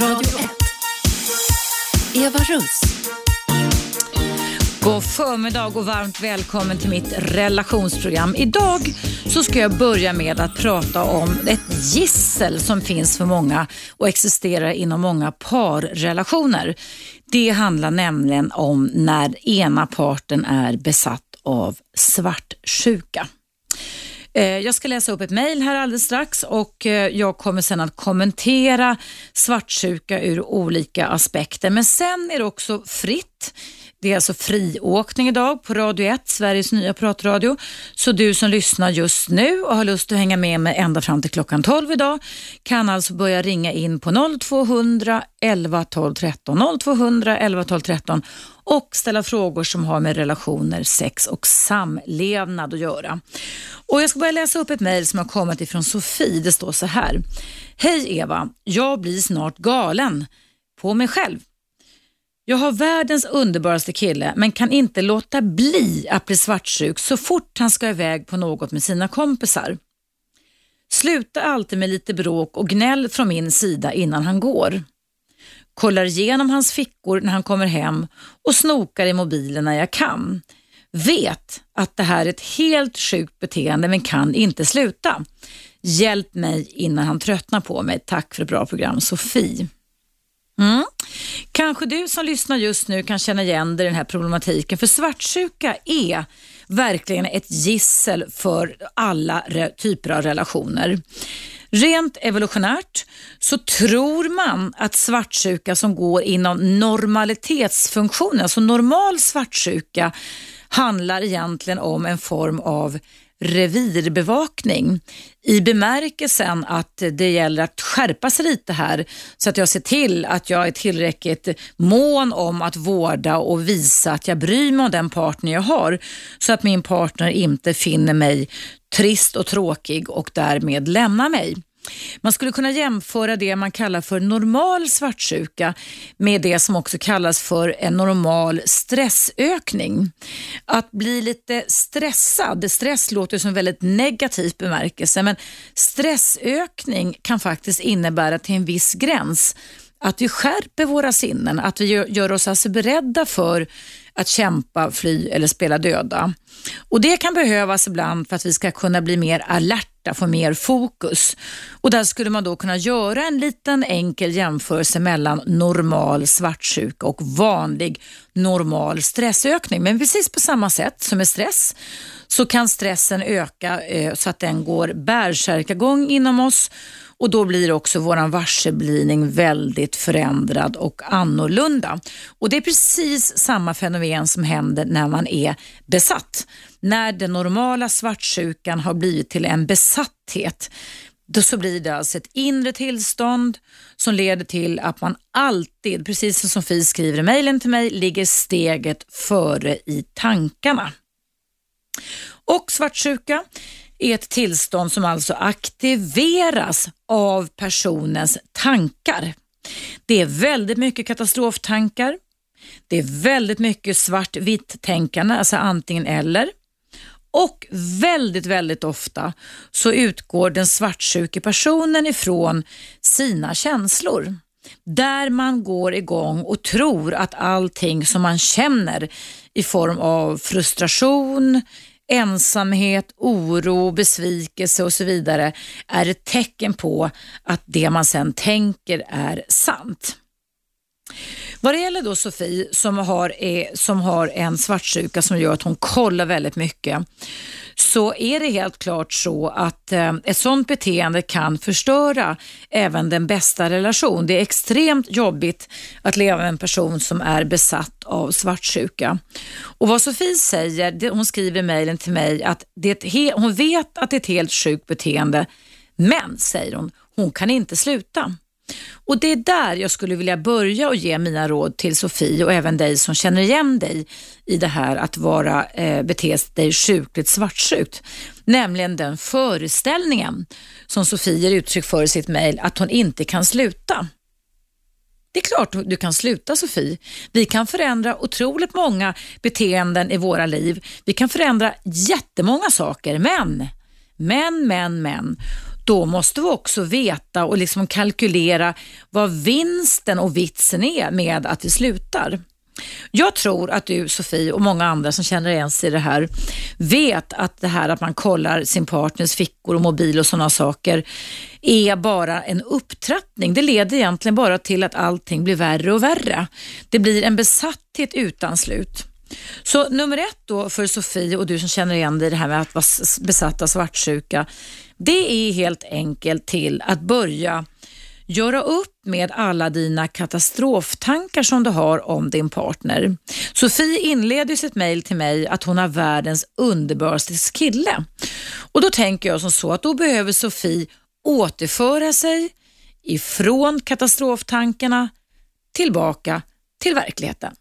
Radio 1. Eva Russ. God förmiddag och varmt välkommen till mitt relationsprogram. Idag så ska jag börja med att prata om ett gissel som finns för många och existerar inom många parrelationer. Det handlar nämligen om när ena parten är besatt av svartsjuka. Eh, jag ska läsa upp ett mejl här alldeles strax och eh, jag kommer sen att kommentera svartsjuka ur olika aspekter. Men sen är det också fritt. Det är alltså friåkning idag på Radio 1, Sveriges nya pratradio. Så du som lyssnar just nu och har lust att hänga med mig ända fram till klockan 12 idag kan alltså börja ringa in på 0200 11 12 13 0200 11 12 13 och ställa frågor som har med relationer, sex och samlevnad att göra. Och Jag ska börja läsa upp ett mejl som har kommit ifrån Sofie. Det står så här. Hej Eva, jag blir snart galen på mig själv. Jag har världens underbaraste kille men kan inte låta bli att bli svartsjuk så fort han ska iväg på något med sina kompisar. Sluta alltid med lite bråk och gnäll från min sida innan han går. Kollar igenom hans fickor när han kommer hem och snokar i mobilen när jag kan. Vet att det här är ett helt sjukt beteende men kan inte sluta. Hjälp mig innan han tröttnar på mig. Tack för ett bra program, Sofie. Mm. Kanske du som lyssnar just nu kan känna igen dig i den här problematiken. För svartsjuka är verkligen ett gissel för alla typer av relationer. Rent evolutionärt så tror man att svartsjuka som går inom normalitetsfunktionen, alltså normal svartsjuka, handlar egentligen om en form av revirbevakning i bemärkelsen att det gäller att skärpa sig lite här så att jag ser till att jag är tillräckligt mån om att vårda och visa att jag bryr mig om den partner jag har så att min partner inte finner mig trist och tråkig och därmed lämnar mig. Man skulle kunna jämföra det man kallar för normal svartsjuka med det som också kallas för en normal stressökning. Att bli lite stressad, stress låter som väldigt negativ bemärkelse, men stressökning kan faktiskt innebära till en viss gräns att vi skärper våra sinnen, att vi gör oss alltså beredda för att kämpa, fly eller spela döda. Och Det kan behövas ibland för att vi ska kunna bli mer alerta, få mer fokus. Och Där skulle man då kunna göra en liten enkel jämförelse mellan normal svartsjuka och vanlig normal stressökning. Men precis på samma sätt som med stress så kan stressen öka eh, så att den går bärsärkagång inom oss och då blir också vår varseblivning väldigt förändrad och annorlunda. Och Det är precis samma fenomen som händer när man är besatt. När den normala svartsjukan har blivit till en besatthet då så blir det alltså ett inre tillstånd som leder till att man alltid, precis som Sofie skriver i mejlen till mig, ligger steget före i tankarna. Och svartsjuka är ett tillstånd som alltså aktiveras av personens tankar. Det är väldigt mycket katastroftankar. Det är väldigt mycket svart-vitt tänkande, alltså antingen eller. Och väldigt, väldigt ofta så utgår den svartsjuke personen ifrån sina känslor. Där man går igång och tror att allting som man känner i form av frustration, ensamhet, oro, besvikelse och så vidare är ett tecken på att det man sen tänker är sant. Vad det gäller då Sofie som har, som har en svartsjuka som gör att hon kollar väldigt mycket så är det helt klart så att eh, ett sådant beteende kan förstöra även den bästa relation. Det är extremt jobbigt att leva med en person som är besatt av svartsjuka. Och vad Sofie säger, det, hon skriver i mejlen till mig att det hon vet att det är ett helt sjukt beteende, men säger hon, hon kan inte sluta. Och Det är där jag skulle vilja börja och ge mina råd till Sofie och även dig som känner igen dig i det här att vara, eh, bete dig sjukligt svartsjukt. Nämligen den föreställningen som Sofie ger uttryck för i sitt mejl att hon inte kan sluta. Det är klart du kan sluta Sofie. Vi kan förändra otroligt många beteenden i våra liv. Vi kan förändra jättemånga saker, men, men, men, men då måste vi också veta och liksom kalkylera vad vinsten och vitsen är med att vi slutar. Jag tror att du Sofie och många andra som känner igen sig i det här vet att det här att man kollar sin partners fickor och mobil och sådana saker är bara en upptrappning. Det leder egentligen bara till att allting blir värre och värre. Det blir en besatthet utan slut. Så nummer ett då för Sofie och du som känner igen dig i det här med att vara besatt av svartsjuka, det är helt enkelt till att börja göra upp med alla dina katastroftankar som du har om din partner. Sofie inleder sitt mejl till mig att hon har världens underbaraste kille. Och då tänker jag som så att då behöver Sofie återföra sig ifrån katastroftankarna tillbaka till verkligheten.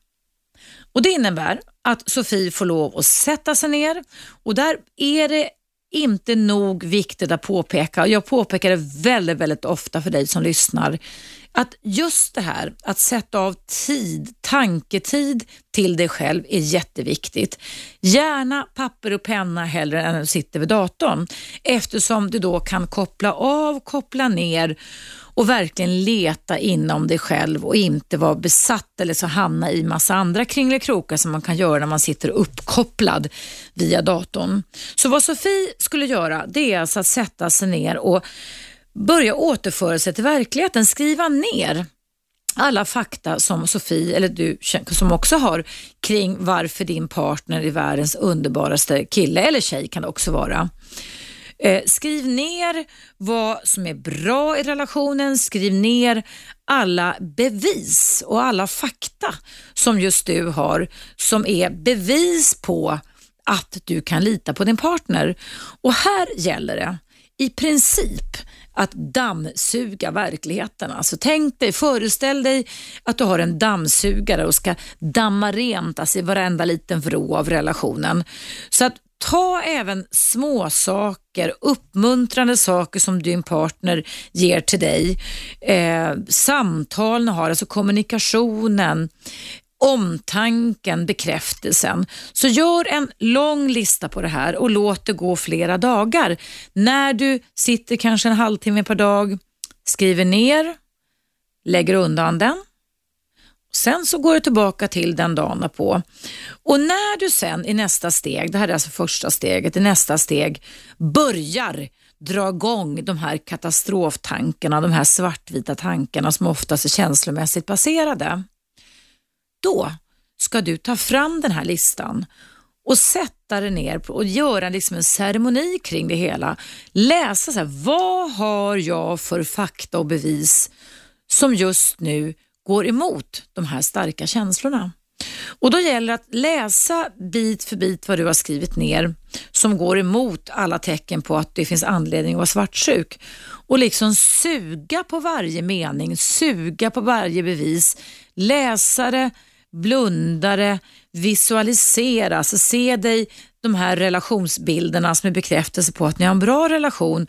Och Det innebär att Sofie får lov att sätta sig ner och där är det inte nog viktigt att påpeka, och jag påpekar det väldigt, väldigt ofta för dig som lyssnar, att just det här att sätta av tid, tanketid till dig själv är jätteviktigt. Gärna papper och penna hellre än att du sitter vid datorn eftersom du då kan koppla av, koppla ner och verkligen leta inom dig själv och inte vara besatt eller så hamna i massa andra kringelikrokar som man kan göra när man sitter uppkopplad via datorn. Så vad Sofie skulle göra det är alltså att sätta sig ner och börja återföra sig till verkligheten, skriva ner alla fakta som Sofie, eller du som också har, kring varför din partner är världens underbaraste kille eller tjej kan det också vara. Eh, skriv ner vad som är bra i relationen, skriv ner alla bevis och alla fakta som just du har som är bevis på att du kan lita på din partner. Och här gäller det i princip att dammsuga verkligheten. Alltså tänk dig, föreställ dig att du har en dammsugare och ska damma rent alltså i varenda liten vrå av relationen. Så att Ta även små saker, uppmuntrande saker som din partner ger till dig. Eh, samtalen har, alltså kommunikationen, omtanken, bekräftelsen. Så gör en lång lista på det här och låt det gå flera dagar. När du sitter kanske en halvtimme per dag, skriver ner, lägger undan den Sen så går du tillbaka till den dagen på. Och när du sen i nästa steg, det här är alltså första steget, i nästa steg börjar dra igång de här katastroftankarna, de här svartvita tankarna som oftast är känslomässigt baserade. Då ska du ta fram den här listan och sätta dig ner och göra liksom en ceremoni kring det hela. Läsa så här, vad har jag för fakta och bevis som just nu går emot de här starka känslorna. Och Då gäller det att läsa bit för bit vad du har skrivit ner som går emot alla tecken på att det finns anledning att vara svartsjuk. Och liksom suga på varje mening, suga på varje bevis, läsa det, blunda det, visualisera, alltså se dig de här relationsbilderna som är bekräftelse på att ni har en bra relation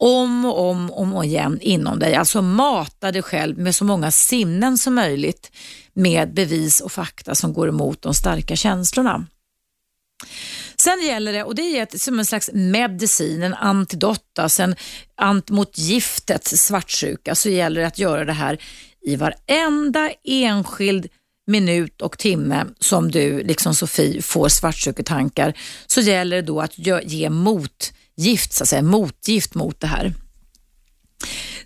om och om och om igen inom dig. Alltså mata dig själv med så många sinnen som möjligt med bevis och fakta som går emot de starka känslorna. Sen gäller det, och det är ett, som en slags medicin, en antidot, alltså en ant mot giftet svartsjuka, så gäller det att göra det här i varenda enskild minut och timme som du, liksom Sofie, får svartsjuketankar så gäller det då att ge mot gift, så att säga, motgift mot det här.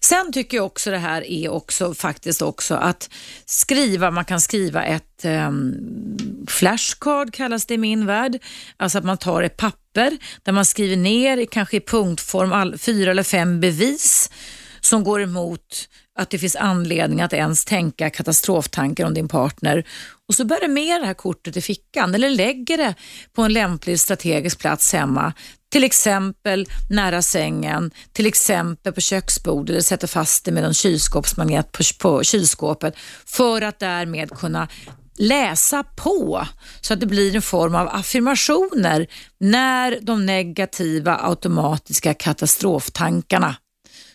Sen tycker jag också det här är också faktiskt också att skriva, man kan skriva ett eh, flashcard kallas det i min värld. Alltså att man tar ett papper där man skriver ner kanske i punktform all, fyra eller fem bevis som går emot att det finns anledning att ens tänka katastroftankar om din partner och så bär du med det här kortet i fickan eller lägger det på en lämplig strategisk plats hemma. Till exempel nära sängen, till exempel på köksbordet eller sätter fast det med en kylskåpsmagnet på, på kylskåpet för att därmed kunna läsa på så att det blir en form av affirmationer när de negativa automatiska katastroftankarna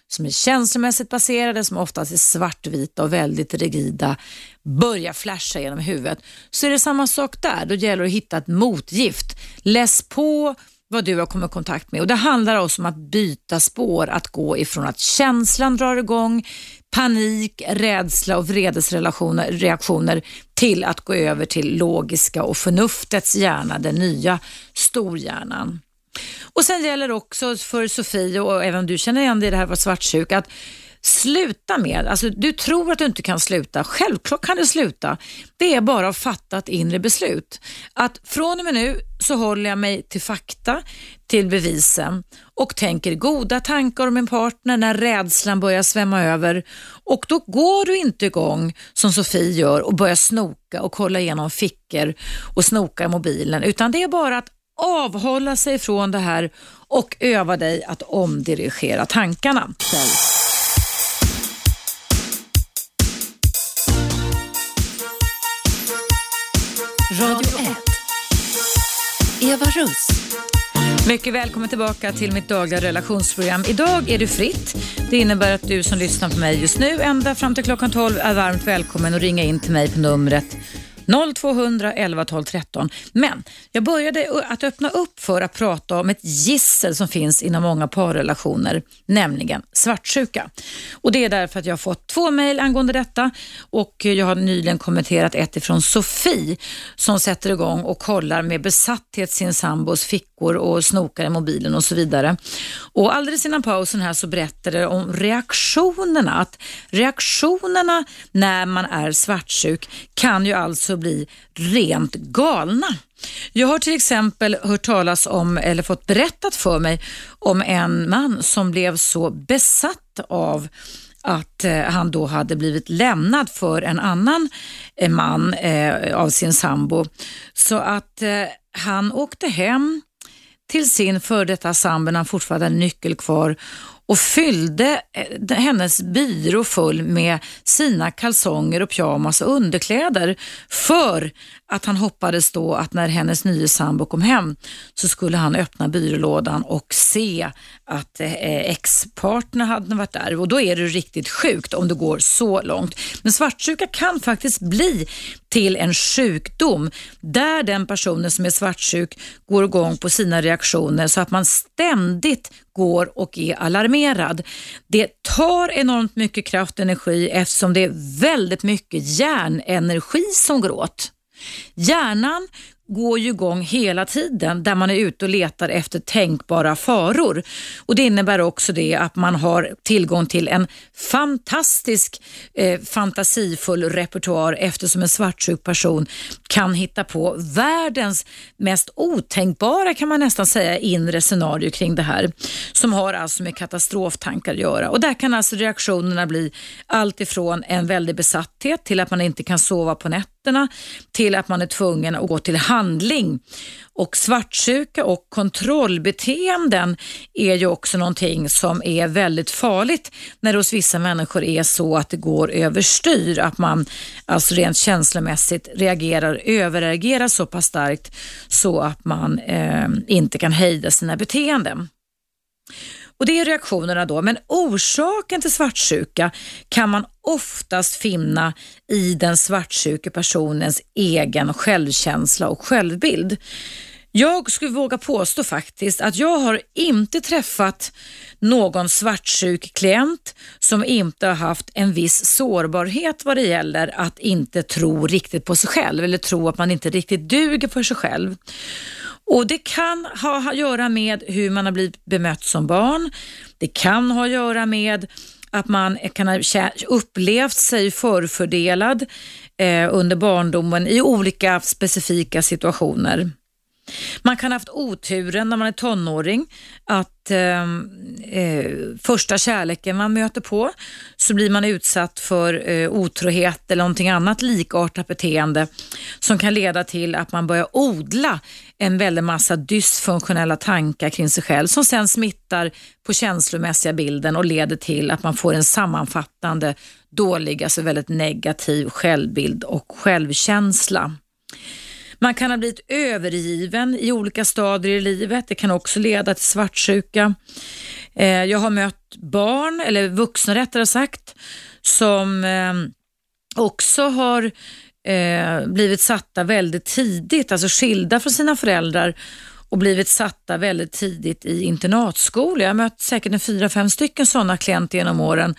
som är känslomässigt baserade, som oftast är svartvita och väldigt rigida, börjar flasha genom huvudet. Så är det samma sak där. Då gäller det att hitta ett motgift. Läs på, vad du har kommit i kontakt med. Och Det handlar också om att byta spår, att gå ifrån att känslan drar igång, panik, rädsla och vredesreaktioner till att gå över till logiska och förnuftets hjärna, den nya storhjärnan. Och Sen gäller också för Sofie och även du känner igen dig i det här med svartsjuka att Sluta med, alltså du tror att du inte kan sluta, självklart kan du sluta. Det är bara att fatta ett inre beslut. Att från och med nu så håller jag mig till fakta, till bevisen och tänker goda tankar om min partner när rädslan börjar svämma över. Och då går du inte igång som Sofie gör och börjar snoka och kolla igenom fickor och snoka i mobilen, utan det är bara att avhålla sig från det här och öva dig att omdirigera tankarna. Radio 1. Eva Russ. Mycket välkommen tillbaka till mitt dagliga relationsprogram. Idag är det fritt. Det innebär att du som lyssnar på mig just nu ända fram till klockan 12 är varmt välkommen att ringa in till mig på numret 0200 11 12 13. Men jag började att öppna upp för att prata om ett gissel som finns inom många parrelationer, nämligen svartsjuka. Och Det är därför att jag har fått två mejl angående detta och jag har nyligen kommenterat ett ifrån Sofie som sätter igång och kollar med besatthet sin sambos fickor och snokar i mobilen och så vidare. Och Alldeles innan pausen här så berättade jag om reaktionerna, att reaktionerna när man är svartsjuk kan ju alltså bli rent galna. Jag har till exempel hört talas om, eller fått berättat för mig, om en man som blev så besatt av att eh, han då hade blivit lämnad för en annan eh, man eh, av sin sambo. Så att eh, han åkte hem till sin före detta sambo när han fortfarande hade nyckel kvar och fyllde eh, hennes byrå full med sina kalsonger och pyjamas och underkläder för att han hoppades då att när hennes nya sambo kom hem så skulle han öppna byrålådan och se att eh, ex-partner hade varit där och då är det riktigt sjukt om det går så långt. Men svartsjuka kan faktiskt bli till en sjukdom där den personen som är svartsjuk går igång på sina reaktioner så att man ständigt går och är alarmerad. Det tar enormt mycket kraft och energi eftersom det är väldigt mycket hjärnenergi som går åt. Hjärnan går ju igång hela tiden där man är ute och letar efter tänkbara faror. Och Det innebär också det att man har tillgång till en fantastisk eh, fantasifull repertoar eftersom en svartsjuk person kan hitta på världens mest otänkbara kan man nästan säga inre scenario kring det här som har alltså med katastroftankar att göra. Och Där kan alltså reaktionerna bli allt ifrån en väldig besatthet till att man inte kan sova på nätterna till att man är tvungen att gå till handling. Och svartsjuka och kontrollbeteenden är ju också någonting som är väldigt farligt när det hos vissa människor är så att det går överstyr, att man alltså rent känslomässigt reagerar, överreagerar så pass starkt så att man eh, inte kan hejda sina beteenden. Och Det är reaktionerna då, men orsaken till svartsjuka kan man oftast finna i den svartsjuke personens egen självkänsla och självbild. Jag skulle våga påstå faktiskt att jag har inte träffat någon svartsjuk klient som inte har haft en viss sårbarhet vad det gäller att inte tro riktigt på sig själv eller tro att man inte riktigt duger för sig själv. Och Det kan ha att göra med hur man har blivit bemött som barn. Det kan ha att göra med att man kan ha upplevt sig förfördelad eh, under barndomen i olika specifika situationer. Man kan ha haft oturen när man är tonåring att ehm, eh, första kärleken man möter på så blir man utsatt för eh, otrohet eller någonting annat likartat beteende som kan leda till att man börjar odla en väldig massa dysfunktionella tankar kring sig själv som sen smittar på känslomässiga bilden och leder till att man får en sammanfattande dålig, alltså väldigt negativ självbild och självkänsla. Man kan ha blivit övergiven i olika stadier i livet. Det kan också leda till svartsjuka. Eh, jag har mött barn, eller vuxna rättare sagt, som eh, också har eh, blivit satta väldigt tidigt, alltså skilda från sina föräldrar och blivit satta väldigt tidigt i internatskola. Jag har mött säkert en fyra, fem stycken sådana klienter genom åren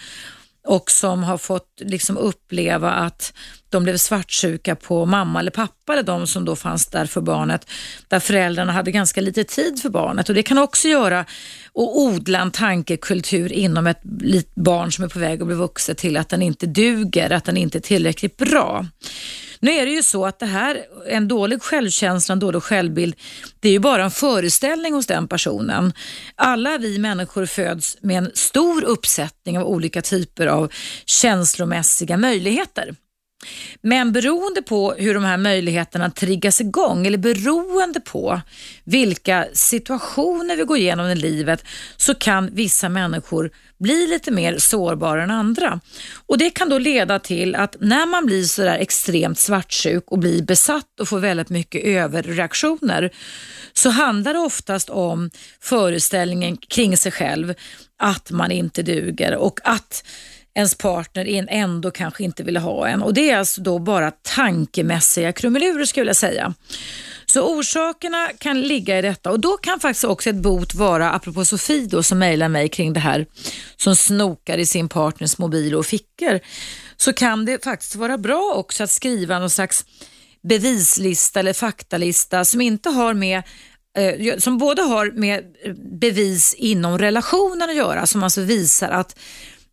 och som har fått liksom uppleva att de blev svartsjuka på mamma eller pappa eller de som då fanns där för barnet, där föräldrarna hade ganska lite tid för barnet. Och Det kan också göra och odla en tankekultur inom ett barn som är på väg att bli vuxet till att den inte duger, att den inte är tillräckligt bra. Nu är det ju så att det här, en dålig självkänsla, en dålig självbild, det är ju bara en föreställning hos den personen. Alla vi människor föds med en stor uppsättning av olika typer av känslomässiga möjligheter. Men beroende på hur de här möjligheterna triggas igång eller beroende på vilka situationer vi går igenom i livet så kan vissa människor bli lite mer sårbara än andra. Och Det kan då leda till att när man blir sådär extremt svartsjuk och blir besatt och får väldigt mycket överreaktioner så handlar det oftast om föreställningen kring sig själv att man inte duger och att ens partner ändå kanske inte vill ha en. Och Det är alltså då bara tankemässiga krumelurer skulle jag säga. Så orsakerna kan ligga i detta och då kan faktiskt också ett bot vara, apropå Sofie då, som mejlar mig kring det här, som snokar i sin partners mobil och fickor, så kan det faktiskt vara bra också att skriva någon slags bevislista eller faktalista som inte har med eh, som både har med eh, bevis inom relationen att göra, som alltså visar att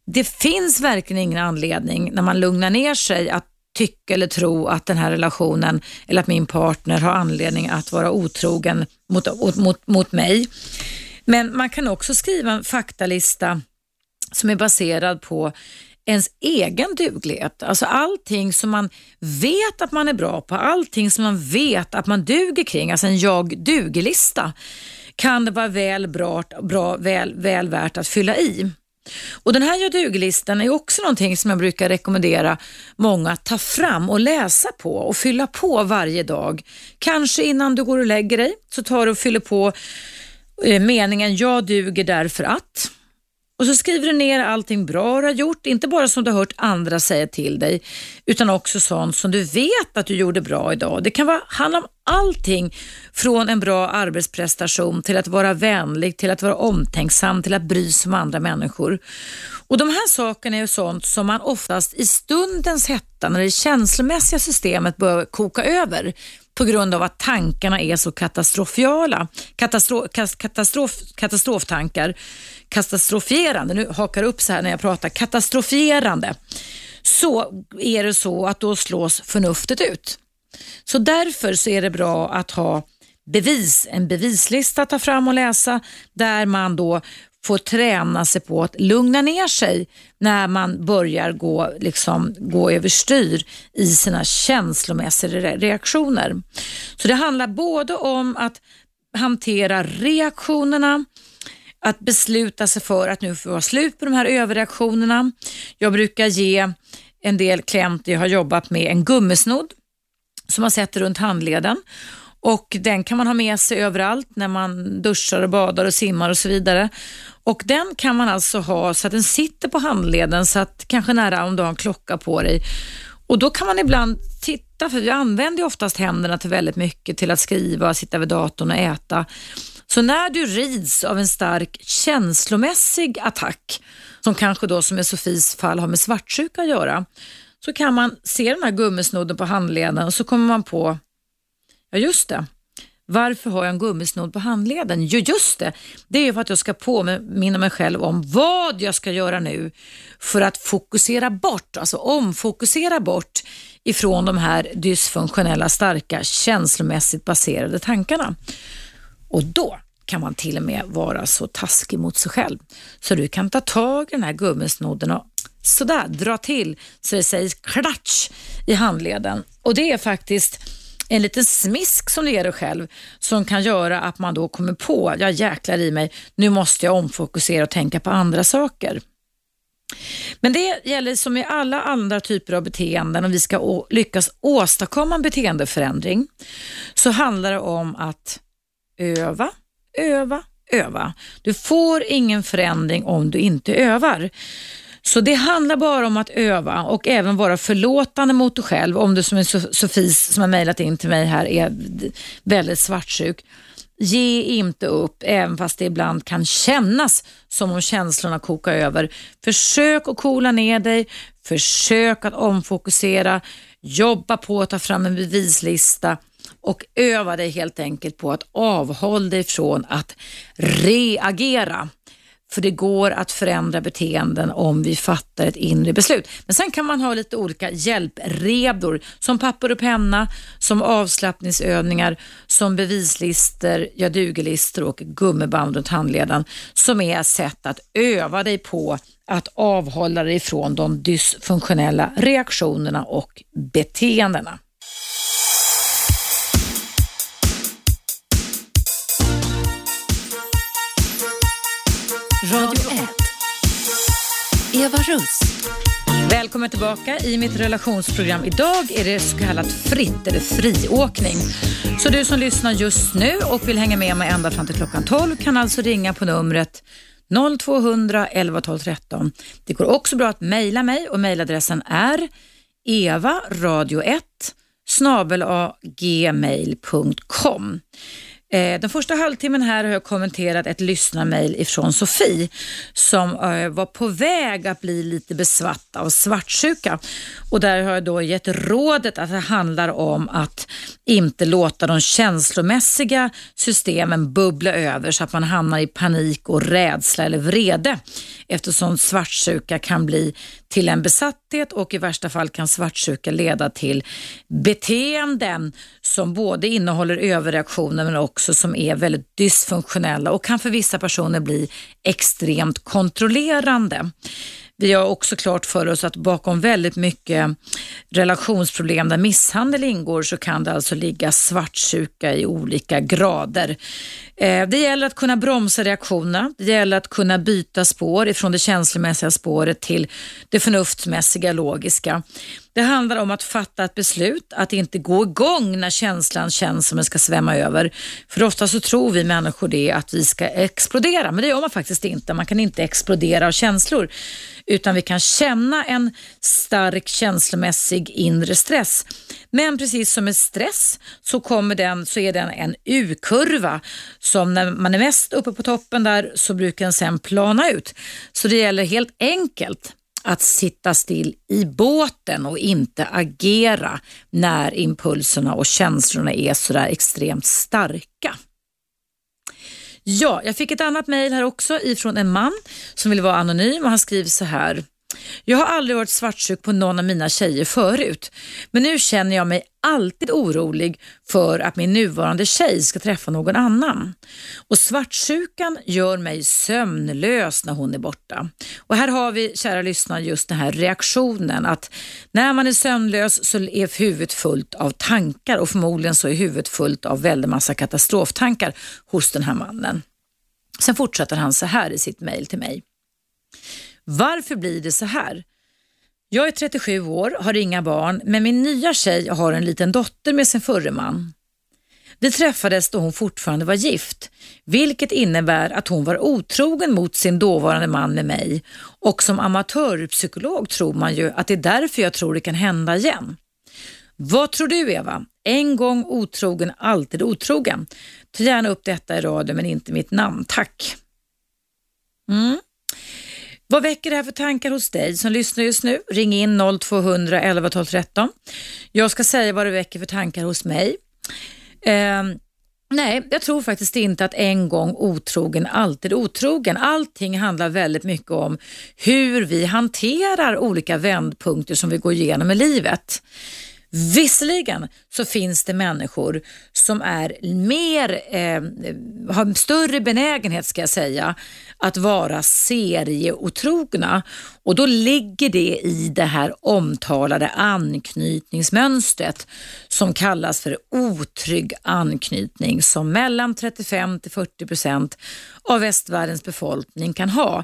det finns verkligen ingen anledning när man lugnar ner sig att tycka eller tro att den här relationen eller att min partner har anledning att vara otrogen mot, mot, mot mig. Men man kan också skriva en faktalista som är baserad på ens egen duglighet. Alltså allting som man vet att man är bra på, allting som man vet att man duger kring, alltså en jag duger-lista kan det vara väl, bra, bra, väl, väl värt att fylla i. Och Den här jag duger-listan är också någonting som jag brukar rekommendera många att ta fram och läsa på och fylla på varje dag. Kanske innan du går och lägger dig så tar du och fyller på eh, meningen jag duger därför att och så skriver du ner allting bra du har gjort, inte bara som du har hört andra säga till dig, utan också sånt som du vet att du gjorde bra idag. Det kan vara, handla om allting från en bra arbetsprestation till att vara vänlig, till att vara omtänksam, till att bry sig om andra människor. Och De här sakerna är sånt som man oftast i stundens hetta, när det känslomässiga systemet börjar koka över, på grund av att tankarna är så katastrofiala. Katastro, katastrof, katastroftankar, katastrofierande, nu hakar upp så här när jag pratar, katastrofierande, så är det så att då slås förnuftet ut. Så därför så är det bra att ha bevis, en bevislista att ta fram och läsa där man då får träna sig på att lugna ner sig när man börjar gå, liksom, gå överstyr i sina känslomässiga reaktioner. Så det handlar både om att hantera reaktionerna, att besluta sig för att nu får vara slut på de här överreaktionerna. Jag brukar ge en del klienter jag har jobbat med en gummisnodd som man sätter runt handleden och den kan man ha med sig överallt när man duschar och badar och simmar och så vidare. Och Den kan man alltså ha så att den sitter på handleden, så att kanske nära om du har en klocka på dig. Och Då kan man ibland titta, för vi använder ju oftast händerna till väldigt mycket, till att skriva, sitta vid datorn och äta. Så när du rids av en stark känslomässig attack, som kanske då som i Sofies fall har med svartsjuka att göra, så kan man se den här gummisnodden på handleden och så kommer man på, ja just det, varför har jag en gummisnodd på handleden? Jo, just det. Det är för att jag ska påminna mig själv om vad jag ska göra nu för att fokusera bort, alltså omfokusera bort ifrån de här dysfunktionella, starka, känslomässigt baserade tankarna. Och då kan man till och med vara så taskig mot sig själv så du kan ta tag i den här gummisnodden och sådär dra till så det sägs klatsch i handleden. Och det är faktiskt en liten smisk som du ger dig själv som kan göra att man då kommer på, jag jäklar i mig, nu måste jag omfokusera och tänka på andra saker. Men det gäller som i alla andra typer av beteenden, om vi ska lyckas åstadkomma en beteendeförändring, så handlar det om att öva, öva, öva. Du får ingen förändring om du inte övar. Så det handlar bara om att öva och även vara förlåtande mot dig själv om du som är Sofie som har mejlat in till mig här är väldigt svartsjuk. Ge inte upp, även fast det ibland kan kännas som om känslorna kokar över. Försök att coola ner dig, försök att omfokusera, jobba på att ta fram en bevislista och öva dig helt enkelt på att avhålla dig från att reagera. För det går att förändra beteenden om vi fattar ett inre beslut. Men sen kan man ha lite olika hjälpredor som papper och penna, som avslappningsövningar, som bevislister, jag duger och gummiband runt handleden som är sätt att öva dig på att avhålla dig från de dysfunktionella reaktionerna och beteendena. Radio 1. Eva Russ. Välkommen tillbaka i mitt relationsprogram. Idag är det så kallat fritt eller friåkning. Så du som lyssnar just nu och vill hänga med mig ända fram till klockan 12 kan alltså ringa på numret 0200 11 12 13. Det går också bra att mejla mig och mejladressen är evaradio1 snabel gmail.com. Eh, den första halvtimmen här har jag kommenterat ett lyssnarmail ifrån Sofie som eh, var på väg att bli lite besvatt av svartsjuka. Och där har jag då gett rådet att det handlar om att inte låta de känslomässiga systemen bubbla över så att man hamnar i panik och rädsla eller vrede eftersom svartsjuka kan bli till en besatthet och i värsta fall kan svartsjuka leda till beteenden som både innehåller överreaktioner men också som är väldigt dysfunktionella och kan för vissa personer bli extremt kontrollerande. Vi har också klart för oss att bakom väldigt mycket relationsproblem där misshandel ingår så kan det alltså ligga svartsjuka i olika grader. Eh, det gäller att kunna bromsa reaktionerna. Det gäller att kunna byta spår ifrån det känslomässiga spåret till det förnuftsmässiga, logiska. Det handlar om att fatta ett beslut, att inte gå igång när känslan känns som den ska svämma över. För ofta så tror vi människor det att vi ska explodera, men det gör man faktiskt inte. Man kan inte explodera av känslor, utan vi kan känna en stark känslomässig inre stress. Men precis som med stress så, kommer den, så är den en U-kurva som när man är mest uppe på toppen där så brukar den sen plana ut. Så det gäller helt enkelt att sitta still i båten och inte agera när impulserna och känslorna är sådär extremt starka. Ja, jag fick ett annat mejl här också ifrån en man som vill vara anonym och han skriver så här. Jag har aldrig varit svartsjuk på någon av mina tjejer förut, men nu känner jag mig alltid orolig för att min nuvarande tjej ska träffa någon annan. Och svartsjukan gör mig sömnlös när hon är borta. Och här har vi, kära lyssnare, just den här reaktionen att när man är sömnlös så är huvudet fullt av tankar och förmodligen så är huvudet fullt av väldigt massa katastroftankar hos den här mannen. Sen fortsätter han så här i sitt mejl till mig. Varför blir det så här? Jag är 37 år, har inga barn, men min nya tjej har en liten dotter med sin förre man. Vi träffades då hon fortfarande var gift, vilket innebär att hon var otrogen mot sin dåvarande man med mig och som amatörpsykolog tror man ju att det är därför jag tror det kan hända igen. Vad tror du Eva? En gång otrogen, alltid otrogen. Ta gärna upp detta i radio men inte mitt namn, tack. Mm. Vad väcker det här för tankar hos dig som lyssnar just nu? Ring in 0200 11 12 13. Jag ska säga vad det väcker för tankar hos mig. Eh, nej, jag tror faktiskt inte att en gång otrogen alltid otrogen. Allting handlar väldigt mycket om hur vi hanterar olika vändpunkter som vi går igenom i livet. Visserligen så finns det människor som är mer, eh, har större benägenhet ska jag säga, att vara serieotrogna och då ligger det i det här omtalade anknytningsmönstret som kallas för otrygg anknytning som mellan 35 till 40 procent av västvärldens befolkning kan ha.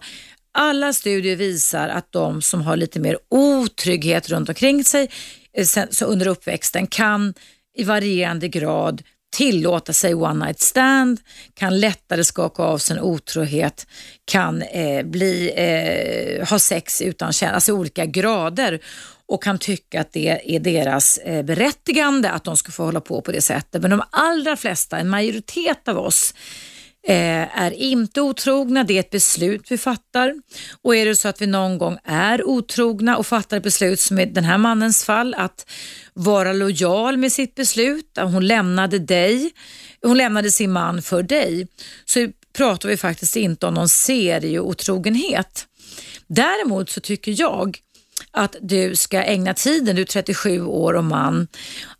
Alla studier visar att de som har lite mer otrygghet runt omkring sig Eh, så under uppväxten kan i varierande grad tillåta sig one night stand, kan lättare skaka av sin otrohet, kan eh, bli, eh, ha sex utan känslor, alltså olika grader. och kan tycka att det är deras eh, berättigande att de ska få hålla på på det sättet. Men de allra flesta, en majoritet av oss, Eh, är inte otrogna. Det är ett beslut vi fattar. Och är det så att vi någon gång är otrogna och fattar ett beslut som i den här mannens fall, att vara lojal med sitt beslut, att hon lämnade dig, hon lämnade sin man för dig, så pratar vi faktiskt inte om någon serieotrogenhet. Däremot så tycker jag att du ska ägna tiden, du är 37 år och man,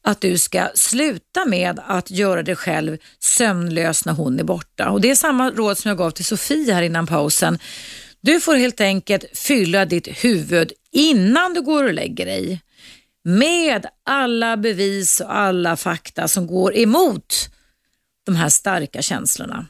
att du ska sluta med att göra dig själv sömnlös när hon är borta. Och Det är samma råd som jag gav till Sofie här innan pausen. Du får helt enkelt fylla ditt huvud innan du går och lägger dig med alla bevis och alla fakta som går emot de här starka känslorna.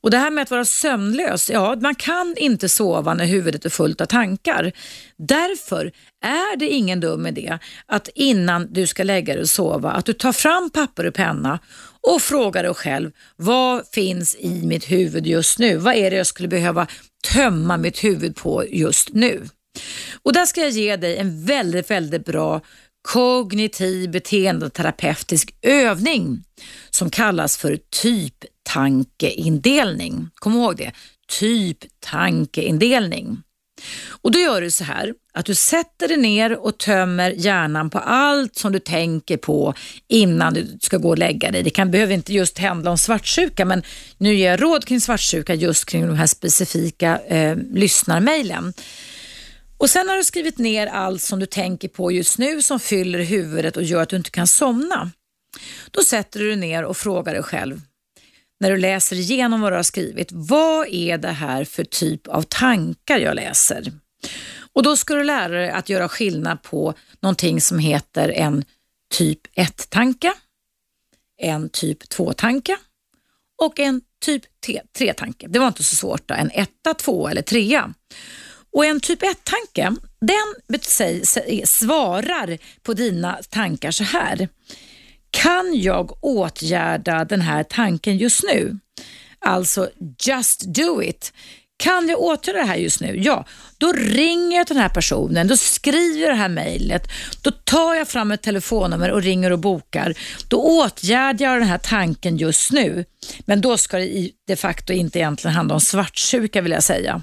Och Det här med att vara sömnlös, ja man kan inte sova när huvudet är fullt av tankar. Därför är det ingen dum idé att innan du ska lägga dig och sova, att du tar fram papper och penna och frågar dig själv, vad finns i mitt huvud just nu? Vad är det jag skulle behöva tömma mitt huvud på just nu? Och där ska jag ge dig en väldigt, väldigt bra kognitiv beteendeterapeutisk övning som kallas för typtankeindelning. Kom ihåg det, typtankeindelning. Och då gör du så här att du sätter dig ner och tömmer hjärnan på allt som du tänker på innan du ska gå och lägga dig. Det kan, behöver inte just handla om svartsjuka men nu ger jag råd kring svartsjuka just kring de här specifika eh, lyssnarmejlen. Och Sen har du skrivit ner allt som du tänker på just nu som fyller huvudet och gör att du inte kan somna. Då sätter du dig ner och frågar dig själv när du läser igenom vad du har skrivit. Vad är det här för typ av tankar jag läser? Och Då ska du lära dig att göra skillnad på någonting som heter en typ 1-tanke, en typ 2-tanke och en typ 3-tanke. Det var inte så svårt. Då. En etta, två eller trea. Och en typ 1-tanke, den svarar på dina tankar så här. Kan jag åtgärda den här tanken just nu? Alltså just do it. Kan jag åtgärda det här just nu? Ja, då ringer jag till den här personen, då skriver jag det här mejlet, då tar jag fram ett telefonnummer och ringer och bokar. Då åtgärdar jag den här tanken just nu. Men då ska det de facto inte egentligen handla om svartsjuka vill jag säga.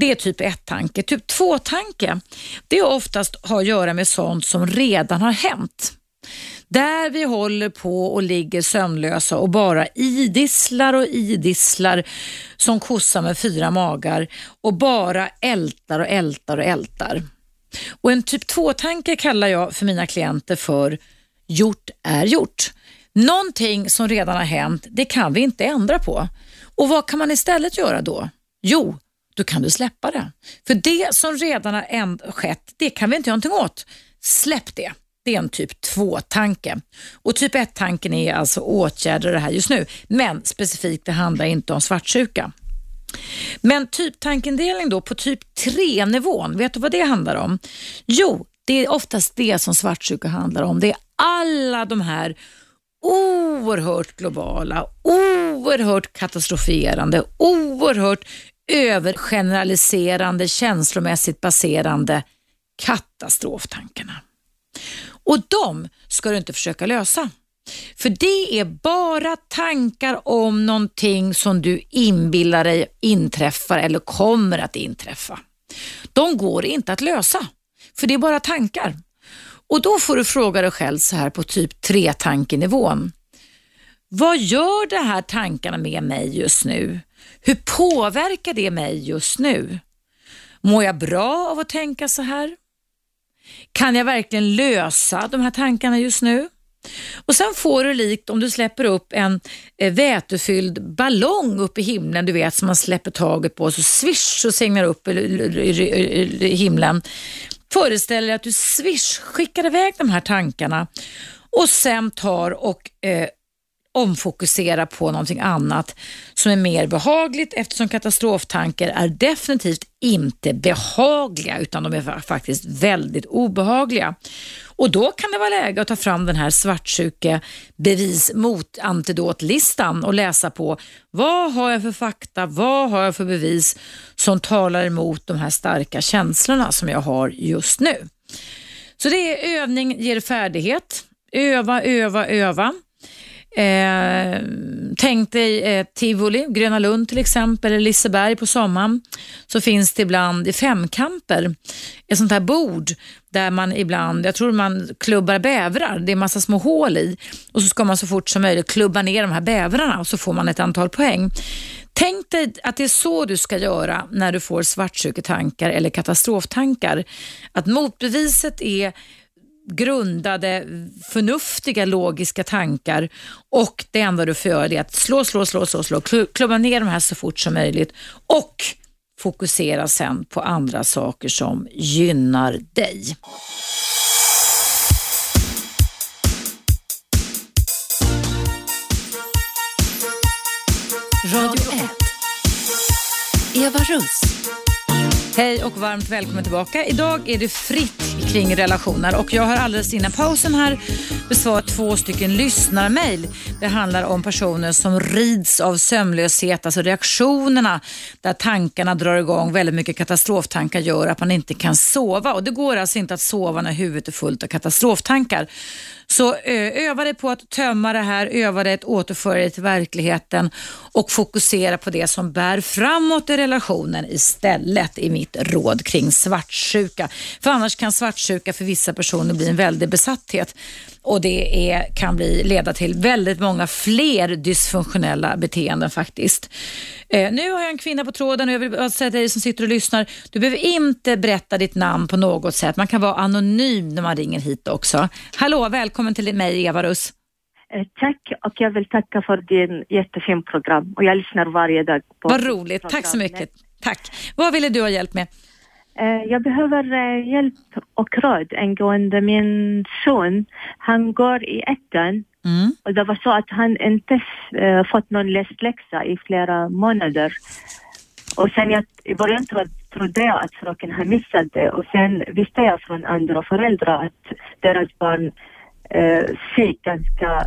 Det är typ 1-tanke. Typ 2-tanke, det oftast har att göra med sånt som redan har hänt. Där vi håller på och ligger sömnlösa och bara idisslar och idisslar som kossa med fyra magar och bara ältar och ältar och ältar. Och En typ 2-tanke kallar jag för mina klienter för gjort är gjort. Någonting som redan har hänt, det kan vi inte ändra på. Och vad kan man istället göra då? Jo, då kan du släppa det. För det som redan har skett, det kan vi inte göra någonting åt. Släpp det. Det är en typ 2-tanke. Och typ 1-tanken är alltså åtgärder det här just nu. Men specifikt, det handlar inte om svartsjuka. Men typtankendelning då på typ 3-nivån, vet du vad det handlar om? Jo, det är oftast det som svartsjuka handlar om. Det är alla de här oerhört globala, oerhört katastroferande, oerhört övergeneraliserande, känslomässigt baserande katastroftankarna. Och de ska du inte försöka lösa. För det är bara tankar om någonting som du inbillar dig inträffar eller kommer att inträffa. De går inte att lösa, för det är bara tankar. Och då får du fråga dig själv så här på typ tre tankenivån. Vad gör de här tankarna med mig just nu? Hur påverkar det mig just nu? Mår jag bra av att tänka så här? Kan jag verkligen lösa de här tankarna just nu? Och Sen får du likt om du släpper upp en eh, vätefylld ballong upp i himlen, du vet som man släpper taget på så swish så segnar upp i himlen. Föreställ dig att du swish skickar iväg de här tankarna och sen tar och eh, omfokusera på någonting annat som är mer behagligt eftersom katastroftankar är definitivt inte behagliga utan de är faktiskt väldigt obehagliga. Och då kan det vara läge att ta fram den här svartsjuke bevis mot antidotlistan och läsa på vad har jag för fakta, vad har jag för bevis som talar emot de här starka känslorna som jag har just nu. Så det är övning ger färdighet. Öva, öva, öva. Eh, tänk dig eh, Tivoli, Gröna Lund till exempel, eller Liseberg på sommaren. Så finns det ibland i femkamper ett sånt här bord där man ibland, jag tror man klubbar bävrar, det är massa små hål i och så ska man så fort som möjligt klubba ner de här bävrarna och så får man ett antal poäng. Tänk dig att det är så du ska göra när du får svartsjuketankar eller katastroftankar. Att motbeviset är grundade, förnuftiga, logiska tankar och det enda du får göra är att slå, slå, slå, slå, slå, klubba ner de här så fort som möjligt och fokusera sen på andra saker som gynnar dig. Radio 1. Eva Russ. Hej och varmt välkommen tillbaka. Idag är det fritt kring relationer och jag har alldeles innan pausen här besvarat två stycken lyssnarmail. Det handlar om personer som rids av sömnlöshet, alltså reaktionerna där tankarna drar igång, väldigt mycket katastroftankar gör att man inte kan sova och det går alltså inte att sova när huvudet är fullt av katastroftankar. Så eh, öva dig på att tömma det här, öva dig att återföra dig till verkligheten och fokusera på det som bär framåt i relationen istället i mitt råd kring svartsjuka. För annars kan svartsjuka för vissa personer bli en väldig besatthet och det är, kan bli, leda till väldigt många fler dysfunktionella beteenden faktiskt. Eh, nu har jag en kvinna på tråden och jag vill säga till dig som sitter och lyssnar, du behöver inte berätta ditt namn på något sätt. Man kan vara anonym när man ringer hit också. Hallå, välkommen till mig Eva Russ. Eh, tack och jag vill tacka för din jättefin program och jag lyssnar varje dag. på Vad roligt, tack så mycket. Tack. Vad ville du ha hjälp med? Eh, jag behöver eh, hjälp och råd angående min son. Han går i ettan mm. och det var så att han inte fått någon läsläxa i flera månader. Och sen jag, i början trodde jag att fröken har missat det och sen visste jag från andra föräldrar att deras barn eh, fick ganska,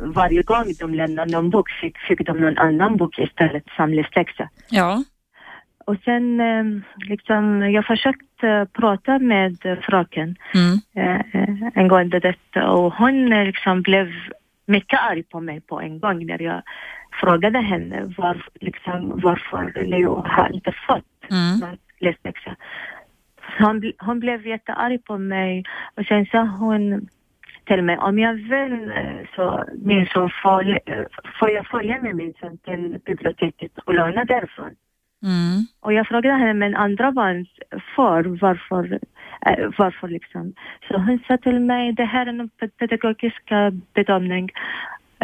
varje gång de lämnade någon bok fick, fick de någon annan bok istället läsläxa. Ja. Och sen eh, liksom, jag försökte prata med fröken mm. eh, angående detta och hon liksom blev mycket arg på mig på en gång när jag frågade henne var, liksom, varför Leo har inte fått mm. läsläxa. Hon, hon blev jättearg på mig och sen sa hon till mig om jag vill så min son får, får jag följa med min son till biblioteket och låna därifrån. Mm. Och jag frågade henne, men andra barn för varför, äh, varför liksom? Så hon sa till mig, det här är en pedagogisk bedömning.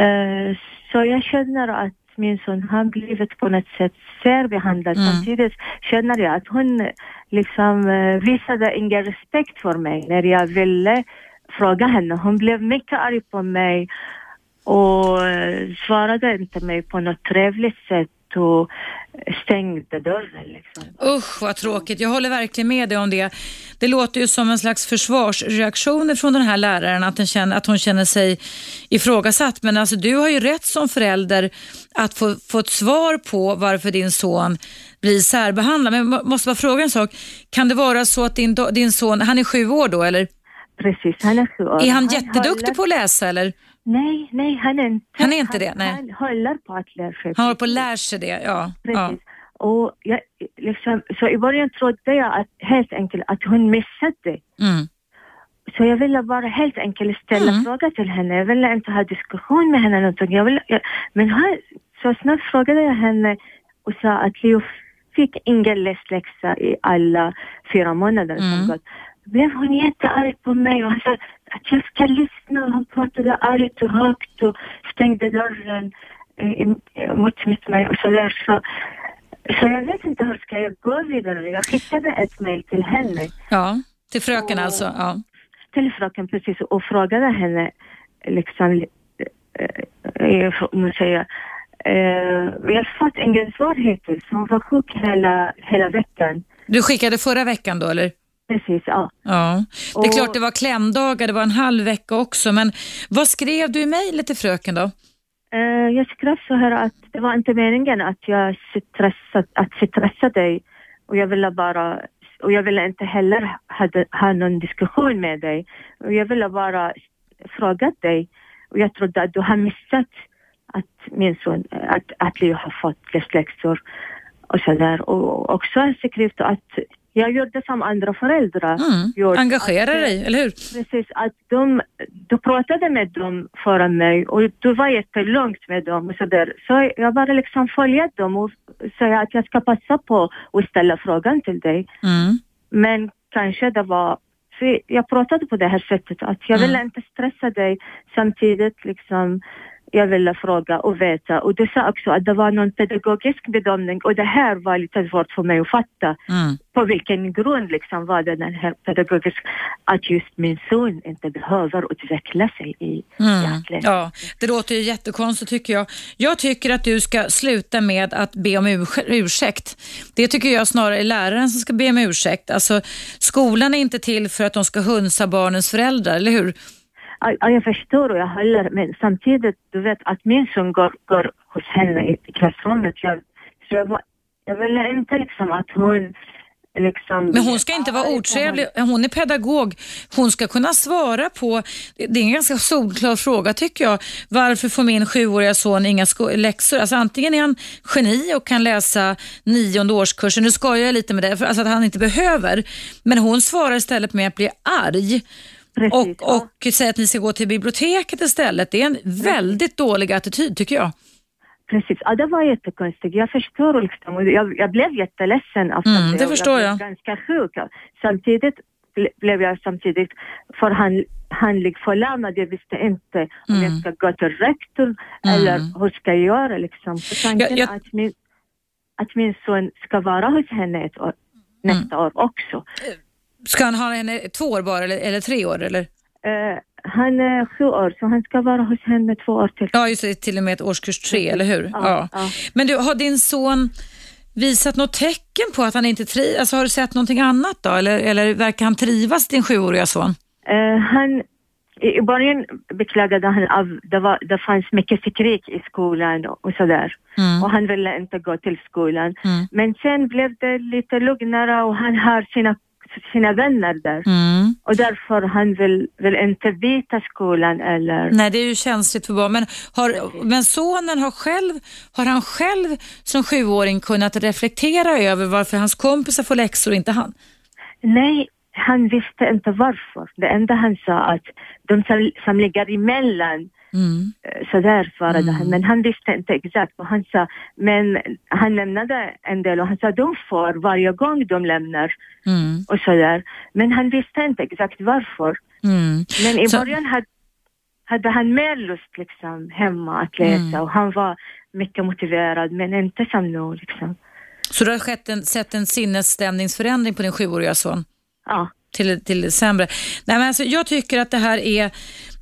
Uh, så jag känner att min son har blivit på något sätt särbehandlad. Mm. Samtidigt känner jag att hon liksom visade ingen respekt för mig när jag ville fråga henne. Hon blev mycket arg på mig och eh, svarade inte mig på något trevligt sätt och stängde dörren. Liksom. Usch vad tråkigt, jag håller verkligen med dig om det. Det låter ju som en slags försvarsreaktion från den här läraren, att, den känner, att hon känner sig ifrågasatt. Men alltså, du har ju rätt som förälder att få, få ett svar på varför din son blir särbehandlad. Men jag måste bara fråga en sak, kan det vara så att din, din son, han är sju år då eller? Precis, han är sju år. Är han, han jätteduktig håller... på att läsa eller? Nej, nej, han är inte. Han är inte det? Nej. Han håller på att lära sig. Han håller på att lära sig det, ja. Precis. Ja. Och jag, liksom, så i början trodde jag att, helt enkelt att hon missade. Mm. Så jag ville bara helt enkelt ställa mm. fråga till henne. Jag ville inte ha diskussion med henne. Någonting. Jag ville, jag, men här, så snabbt frågade jag henne och sa att Leo fick ingen läsläxa i alla fyra månader mm. som gått. Blev hon jättearg på mig och sa att jag ska lyssna. Hon pratade argt och högt och stängde dörren eh, mot mig och sådär. Så, så jag vet inte hur ska jag gå vidare. Jag skickade ett mejl till henne. Ja, till fröken och, alltså? Ja. Till fröken precis och frågade henne liksom, eh, nu säger jag, eh, vi har fått ingen svar hittills. Hon var sjuk hela, hela veckan. Du skickade förra veckan då eller? Precis, ja. Ja, det är Och- klart det var klämdagar, det var en halv vecka också, men vad skrev du i mejlet till fröken då? Eh, jag skrev så här att det var inte meningen att jag stressat, att stressa dig och jag ville bara och jag ville inte heller ha, ha någon diskussion med dig. Och jag ville bara fråga dig och jag trodde att du har missat att min son, att, att Leo har fått läsläxor och sådär. Och också jag skrivit att jag gjorde som andra föräldrar. Mm. gjort, Engagera att- dig, eller hur? Precis, att de, du pratade med dem före mig och du var jättelugnt med dem och så där. Så jag bara liksom följde dem och säga att jag ska passa på att ställa frågan till dig. Mm. Men kanske det var, jag pratade på det här sättet att jag Mm. inte stressa dig samtidigt liksom jag ville fråga och veta och du sa också att det var någon pedagogisk bedömning och det här var lite svårt för mig att fatta Mm. på vilken grund liksom var det den här pedagogisk att just min son inte behöver utveckla sig i Mm. Ja, det låter ju jättekonstigt tycker jag. Jag tycker att du ska sluta med att be om urs- ursäkt. Det tycker jag snarare är läraren som ska be om ursäkt. Alltså, skolan är inte till för att de ska hunsa barnens föräldrar, eller hur? Ja, ja, jag förstår och jag håller men samtidigt, du vet att min son går, går hos henne i, klassrummet. Jag, så jag, var- jag ville inte liksom att hon liksom... Men hon ska inte vara otrevlig. Hon är pedagog. Hon ska kunna svara på, det är en ganska solklar fråga tycker jag. Varför får min sjuåriga son inga läxor? Alltså antingen är han geni och kan läsa nionde årskursen. Nu skojar jag lite med det, för alltså att han inte behöver. Men hon svarar istället med att bli arg. Precis, Och, ja. och säger att ni ska gå till biblioteket istället. Det är en väldigt dålig attityd tycker jag. Precis, ja, det var jättekonstigt. Jag förstår liksom. Jag, jag blev jätteledsen Mm, det och förstår jag. jag. blev ganska sjuk. Samtidigt ble- blev jag samtidigt förhand, handlig förlamad. Jag visste inte om Mm. jag ska gå till rektorn eller hur ska jag göra liksom. Så tanken Jag- jag- Att, min, att min son ska vara hos henne ett år, nästa Mm. år också. Ska han ha henne två år bara eller, eller tre år? Eller? Eh, han är sju år så han ska vara hos henne två år till. Ja, just det, till och med ett årskurs tre, eller hur? Ja, ja. Men du, har din son visat något tecken på att han inte trivs? Alltså, har du sett någonting annat då? Eller, eller verkar han trivas, din sjuåriga son? Eh, han, i, början beklagade han av det, var, det fanns mycket skrik i skolan och, och sådär. Mm. Och han ville inte gå till skolan. Mm. Men sen blev det lite lugnare och han har sina, sina vänner där. Mm. Och därför han vill, vill inte byta skolan eller... Nej, det är ju känsligt för barn. Men, har, men sonen har själv, har han själv som sjuåring kunnat reflektera över varför hans kompisar får läxor och inte han? Nej, han visste inte varför. Det enda han sa att de som, som ligger emellan Mm. Eh, sådär svarade han, men han visste inte exakt vad han sa. Men han lämnade en del och han sa de får varje gång de lämnar Mm. och sådär. Men han visste inte exakt varför. Mm. Men i Så- början hade, hade han mer lust liksom hemma att läsa Mm. och han var mycket motiverad men inte som nu liksom. Så du har skett en, sett en sinnesstämningsförändring på din sjuåriga son? Ja, till, till sämre. Nej, men alltså, jag tycker att det här är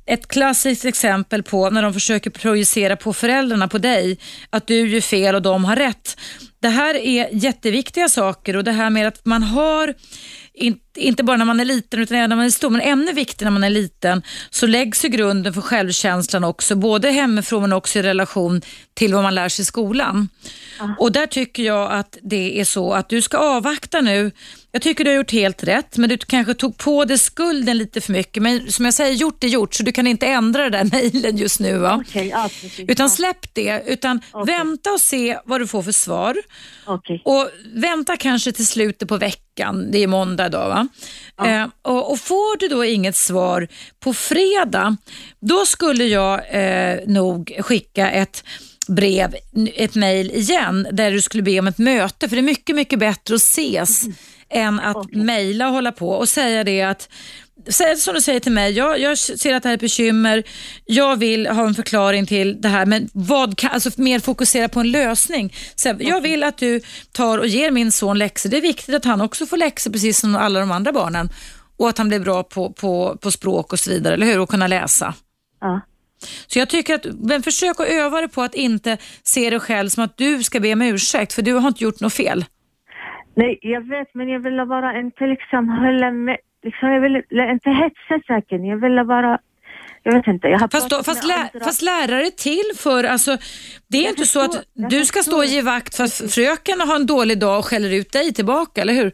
ett klassiskt exempel på när de försöker projicera på föräldrarna, på dig, att du gör fel och de har rätt. Det här är jätteviktiga saker och det här med att man har, inte bara när man är liten utan även när man är stor, men ännu viktigare när man är liten, så läggs ju grunden för självkänslan också, både hemifrån men också i relation till vad man lär sig i skolan. Och där tycker jag att det är så att du ska avvakta nu. Jag tycker du har gjort helt rätt, men du kanske tog på dig skulden lite för mycket. Men som jag säger, gjort är gjort, så du kan inte ändra det där mejlen just nu. Va? okej, ja. Utan släpp det, utan Okej. vänta och se vad du får för svar. Okej, Och vänta kanske till slutet på veckan, det är måndag idag va? Eh, och, och får du då inget svar på fredag, då skulle jag eh, nog skicka ett brev, ett mejl igen där du skulle be om ett möte för det är mycket, mycket bättre att ses än att Okej. mejla och hålla på och säga det att som du säger till mig, jag, jag ser att det här är ett bekymmer, jag vill ha en förklaring till det här, men vad kan, alltså mer fokusera på en lösning. Så Jag vill att du tar och ger min son läxor. Det är viktigt att han också får läxor precis som alla de andra barnen och att han blir bra på, på, på språk och så vidare, eller hur? Och kunna läsa. ja. Så jag tycker att, men försök att öva dig på att inte se dig själv som att du ska be om ursäkt, för du har inte gjort något fel. Nej, jag vet, men jag ville bara inte liksom hålla med. Liksom, jag ville inte hetsa säkert. Jag ville bara jag vet inte. Jag har fast, då, fast, lä fast lärare till för, alltså, det är jag inte förstår, så att du ska stå och ge vakt för att fröken har en dålig dag och skäller ut dig tillbaka, eller hur?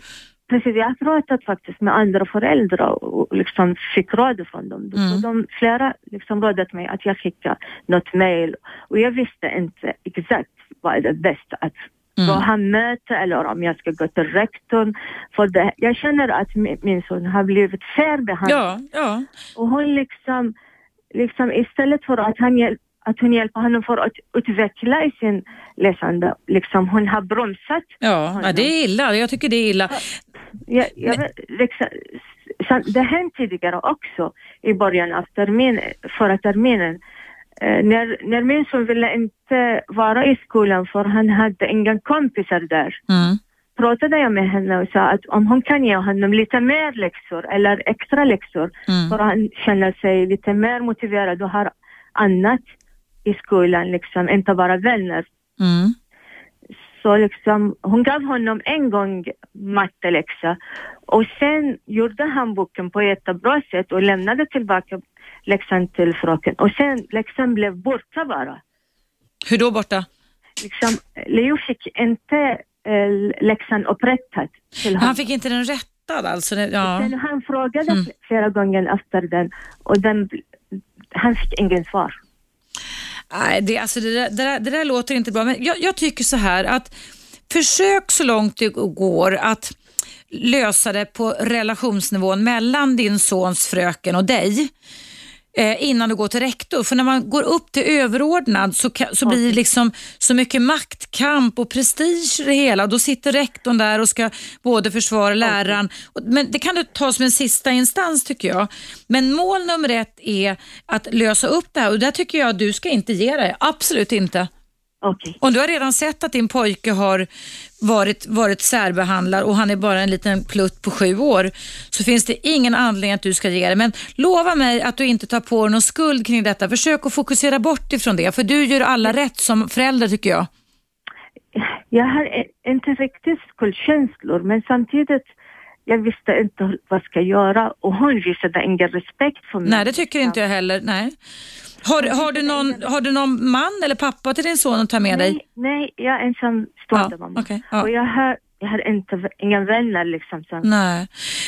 Precis, jag har pratat faktiskt med andra föräldrar och liksom fick råd från dem. Mm. de, flera liksom rådet mig att jag skickar något mail och jag visste inte exakt vad är det bästa att mm. gå ha möte eller om jag ska gå till rektorn. För det, jag känner att min, son har blivit särbehandlad. Ja, ja. Och hon liksom, liksom istället för att han hjälp, att hon hjälper honom för att utveckla i sin läsande. Liksom hon har bromsat Ja, ja det är illa. Jag tycker det är illa. Jag, jag, liksom, det hände tidigare också i början av termin, förra terminen. Eh, när, min son ville inte vara i skolan för han hade inga kompisar där. Mm. Pratade jag med henne och sa att om hon kan ge honom lite mer läxor eller extra läxor mm. för han känner sig lite mer motiverad och har annat i skolan, liksom, inte bara vänner. Mm. Så liksom, hon gav honom en gång matteläxa och sen gjorde han boken på ett bra sätt och lämnade tillbaka läxan till fröken. Och sen läxan blev borta bara. Hur då borta? Liksom, Leo fick inte äh, läxan upprättad till. Han fick inte den rättad alltså? ja. Sen han frågade mm. flera gånger efter den och den, han fick ingen svar. Nej, det, alltså det, där, det, där, det där låter inte bra, men jag, jag tycker så här att försök så långt det går att lösa det på relationsnivån mellan din sons fröken och dig eh, innan du går till rektor. För när man går upp till överordnad så, så blir det liksom så mycket maktkamp och prestige i det hela. Då sitter rektorn där och ska både försvara läraren. Men det kan du ta som en sista instans tycker jag. Men mål nummer ett är att lösa upp det här och där tycker jag att du ska inte ge dig. Absolut inte. Okay. Om du har redan sett att din pojke har varit, varit särbehandlad och han är bara en liten plutt på sju år så finns det ingen anledning att du ska ge det. Men lova mig att du inte tar på dig någon skuld kring detta. Försök att fokusera bort ifrån det för du gör alla rätt som förälder tycker jag. Jag har inte riktigt skuldkänslor men samtidigt jag visste inte vad jag ska göra och hon visade ingen respekt för mig. Nej, det tycker inte jag heller. Nej. Har, har, du någon, har du någon man eller pappa till din son att ta med nej, dig? Nej, jag är ensamstående ja, mamma. Okay, ja. Och jag har jag har inte, inga vänner liksom. Så. Nej,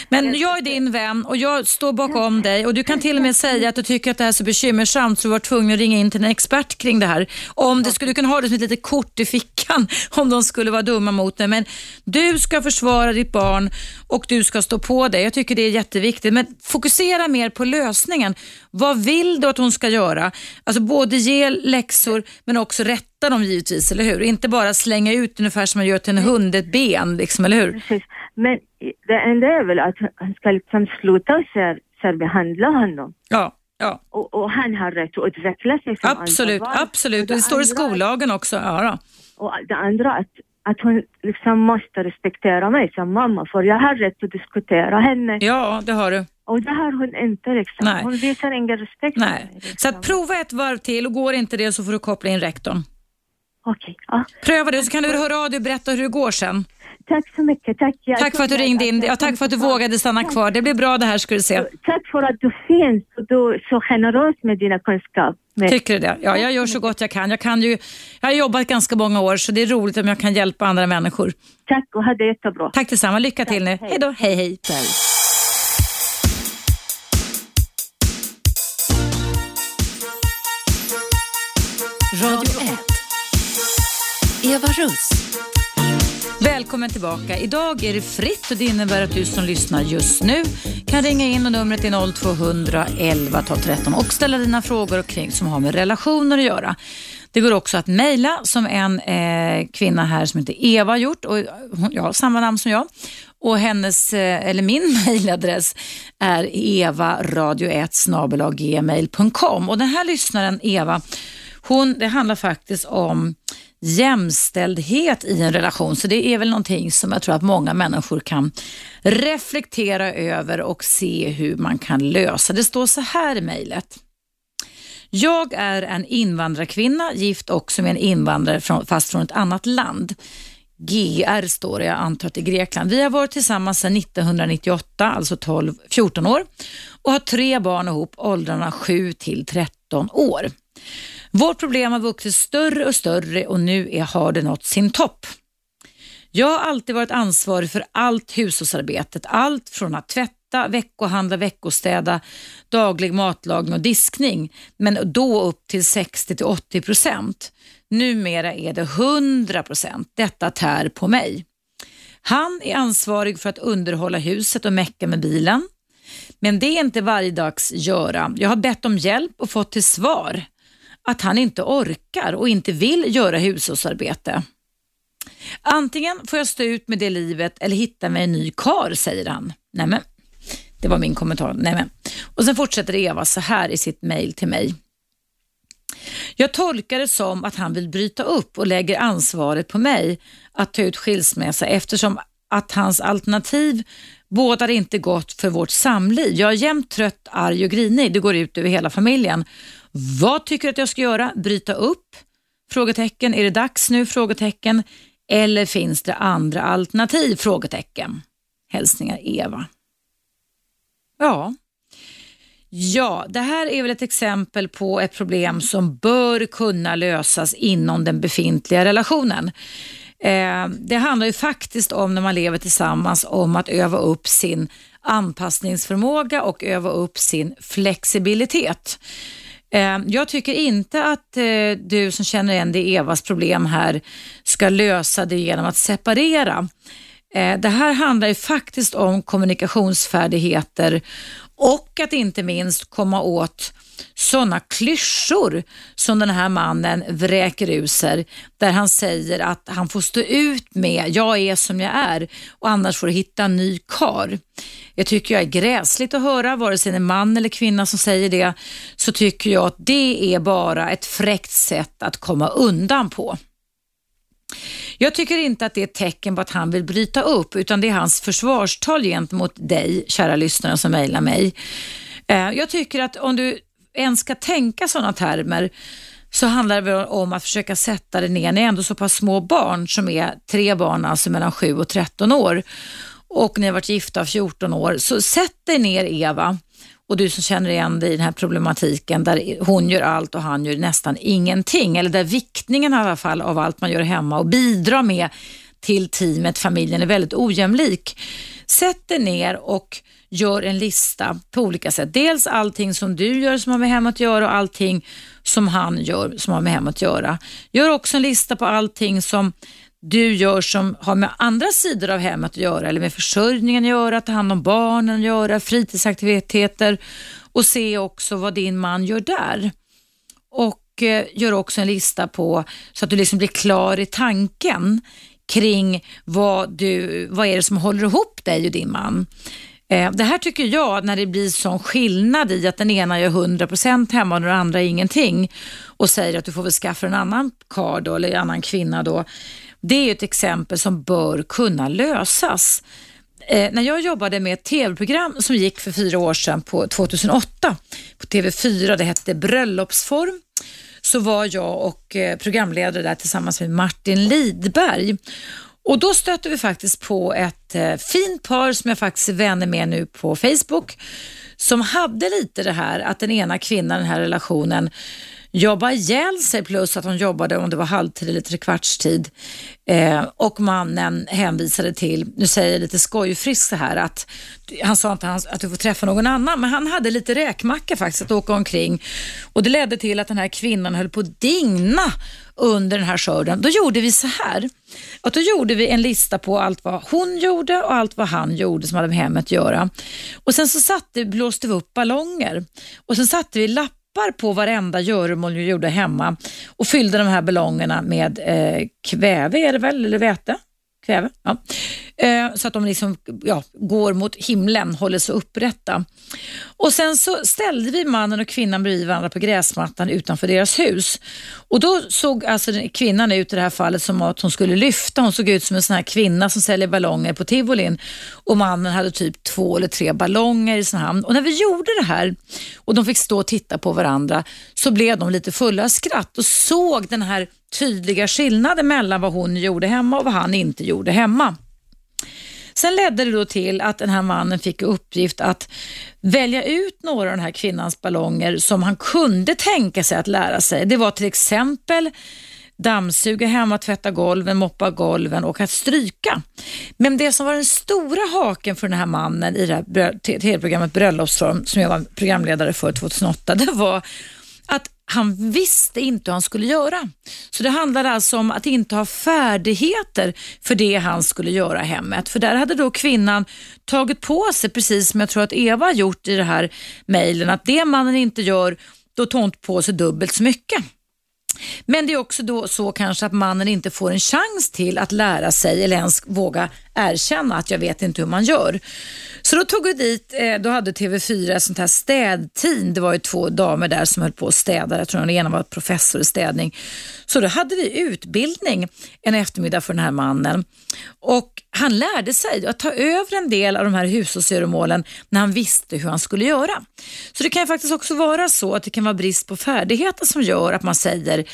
men jag är din vän och jag står bakom dig och du kan till och med säga att du tycker att det här är så bekymmersamt så du var tvungen att ringa in till en expert kring det här. Om det skulle kunna ha det som ett litet kort i fickan om de skulle vara dumma mot dig. Men du ska försvara ditt barn och du ska stå på dig. Jag tycker det är jätteviktigt. Men fokusera mer på lösningen. Vad vill du att hon ska göra? Alltså både ge läxor men också rätta dem givetvis, eller hur? Inte bara slänga ut ungefär som man gör till en hund ett ben, liksom, eller hur? Precis. Men det enda är väl att han ska liksom sluta sär, särbehandla honom. Ja. Ja. Och, och, han har rätt att utveckla sig som Absolut, absolut. Det, det står i skollagen också. Ja, då. Och det andra, att att hon liksom måste respektera mig som mamma för jag har rätt att diskutera henne. Ja, det har du. Och det har hon inte liksom. Nej. Hon visar ingen respekt Nej. Mig, liksom. Så att prova ett varv till och går inte det så får du koppla in rektorn. Okej. Ja. Pröva det så kan du höra av dig och berätta hur det går sen. Tack så mycket. Tack, jag tack för att du ringde in. Ja, tack för att du vågade stanna tack. kvar. Det blir bra det här ska du se. Tack för att du finns och du är så generös med dina kunskaper. Tycker du det? Ja, jag gör så gott jag kan. Jag, kan ju, jag har jobbat ganska många år så det är roligt om jag kan hjälpa andra människor. Tack och ha det jättebra. Tack detsamma. Lycka tack, till nu. Hej då. Hej, hej. Radio 1. Eva Russ. Välkommen tillbaka. Idag är det fritt och det innebär att du som lyssnar just nu kan ringa in och numret är 0200 12 13 och ställa dina frågor kring som har med relationer att göra. Det går också att mejla som en eh, kvinna här som heter Eva har gjort och hon, ja, samma namn som jag. Och hennes, eh, eller min mejladress är evaradio1 och den här lyssnaren Eva, hon, det handlar faktiskt om jämställdhet i en relation. Så det är väl någonting som jag tror att många människor kan reflektera över och se hur man kan lösa. Det står så här i mejlet. Jag är en invandrarkvinna, gift också med en invandrare från, fast från ett annat land. GR står det, jag antar att det är Grekland. Vi har varit tillsammans sedan 1998, alltså 12, 14 år och har tre barn ihop, åldrarna 7 till 13 år. Vårt problem har vuxit större och större och nu är, har det nått sin topp. Jag har alltid varit ansvarig för allt hushållsarbetet, allt från att tvätta, veckohandla, veckostäda, daglig matlagning och diskning, men då upp till 60 till 80 procent. Numera är det 100 procent. Detta tär på mig. Han är ansvarig för att underhålla huset och mecka med bilen. Men det är inte varje dags göra. Jag har bett om hjälp och fått till svar att han inte orkar och inte vill göra hushållsarbete. Antingen får jag stå ut med det livet eller hitta mig en ny kar, säger han. Nämen, det var min kommentar. Nämen. Och sen fortsätter Eva så här i sitt mejl till mig. Jag tolkar det som att han vill bryta upp och lägger ansvaret på mig att ta ut skilsmässa eftersom att hans alternativ bådar inte gott för vårt samliv. Jag är jämt trött, arg och grinig. Det går ut över hela familjen. Vad tycker du att jag ska göra? Bryta upp? Frågetecken. Är det dags nu? Frågetecken. Eller finns det andra alternativ? Frågetecken. Hälsningar Eva. Ja, Ja, det här är väl ett exempel på ett problem som bör kunna lösas inom den befintliga relationen. Eh, det handlar ju faktiskt om när man lever tillsammans om att öva upp sin anpassningsförmåga och öva upp sin flexibilitet. Eh, jag tycker inte att eh, du som känner igen dig i Evas problem här ska lösa det genom att separera. Eh, det här handlar ju faktiskt om kommunikationsfärdigheter och att inte minst komma åt sådana klyschor som den här mannen vräker ur sig där han säger att han får stå ut med, jag är som jag är och annars får du hitta en ny kar. Jag tycker jag är gräsligt att höra, vare sig det är man eller kvinna som säger det, så tycker jag att det är bara ett fräckt sätt att komma undan på. Jag tycker inte att det är ett tecken på att han vill bryta upp utan det är hans försvarstal gentemot dig, kära lyssnare som mejlar mig. Eh, jag tycker att om du ens ska tänka sådana termer så handlar det om att försöka sätta det ner. Ni är ändå så pass små barn som är tre barn, alltså mellan 7 och 13 år och ni har varit gifta 14 år. Så sätt dig ner Eva och du som känner igen dig i den här problematiken där hon gör allt och han gör nästan ingenting. Eller där viktningen i alla fall av allt man gör hemma och bidrar med till teamet, familjen är väldigt ojämlik. Sätt dig ner och gör en lista på olika sätt. Dels allting som du gör som har med hemmet att göra och allting som han gör som har med hemmet att göra. Gör också en lista på allting som du gör som har med andra sidor av hemmet att göra eller med försörjningen att göra, ta hand om barnen att göra, fritidsaktiviteter och se också vad din man gör där. Och eh, gör också en lista på så att du liksom blir klar i tanken kring vad, du, vad är det som håller ihop dig och din man. Eh, det här tycker jag, när det blir sån skillnad i att den ena gör 100% hemma och den andra ingenting och säger att du får väl skaffa en annan karl då, eller en annan kvinna då. Det är ett exempel som bör kunna lösas. Eh, när jag jobbade med ett tv-program som gick för fyra år sedan på 2008 på TV4, det hette Bröllopsform, så var jag och eh, programledare där tillsammans med Martin Lidberg. Och Då stötte vi faktiskt på ett eh, fint par som jag faktiskt är vänner med nu på Facebook som hade lite det här att den ena kvinnan i den här relationen jobba ihjäl sig plus att hon jobbade om det var halvtid eller trekvartstid. Eh, och mannen hänvisade till, nu säger jag lite skojfriskt så här, att han sa inte att du får träffa någon annan, men han hade lite räkmacka faktiskt att åka omkring och det ledde till att den här kvinnan höll på att digna under den här skörden. Då gjorde vi så här, att då gjorde vi en lista på allt vad hon gjorde och allt vad han gjorde som hade med hemmet att göra. Och Sen så satte, blåste vi upp ballonger och sen satte vi lappar lappar på varenda göromål du gjorde hemma och fyllde de här ballongerna med eh, kväve, är det väl, eller väte? Kväve, ja. Eh, så att de liksom, ja, går mot himlen, håller sig upprätta. Och Sen så ställde vi mannen och kvinnan bredvid varandra på gräsmattan utanför deras hus. Och Då såg alltså kvinnan ut i det här fallet som att hon skulle lyfta. Hon såg ut som en sån här kvinna som säljer ballonger på tivolin och mannen hade typ två eller tre ballonger i sin hand. Och När vi gjorde det här och de fick stå och titta på varandra så blev de lite fulla av skratt och såg den här tydliga skillnader mellan vad hon gjorde hemma och vad han inte gjorde hemma. Sen ledde det då till att den här mannen fick uppgift att välja ut några av den här kvinnans ballonger som han kunde tänka sig att lära sig. Det var till exempel dammsuga hemma, tvätta golven, moppa golven och att stryka. Men det som var den stora haken för den här mannen i det här tv-programmet Bröllopsform som jag var programledare för 2008, det var att han visste inte hur han skulle göra. Så det handlade alltså om att inte ha färdigheter för det han skulle göra i hemmet. För där hade då kvinnan tagit på sig, precis som jag tror att Eva har gjort i det här mejlen, att det mannen inte gör, då tar hon på sig dubbelt så mycket. Men det är också då så kanske att mannen inte får en chans till att lära sig eller ens våga erkänna att jag vet inte hur man gör. Så då tog vi dit, eh, då hade TV4 ett sånt här städteam. Det var ju två damer där som höll på att städa. Jag tror den ena var professor i städning. Så då hade vi utbildning en eftermiddag för den här mannen. Och han lärde sig att ta över en del av de här hushållsgöromålen när han visste hur han skulle göra. Så det kan ju faktiskt också vara så att det kan vara brist på färdigheter som gör att man säger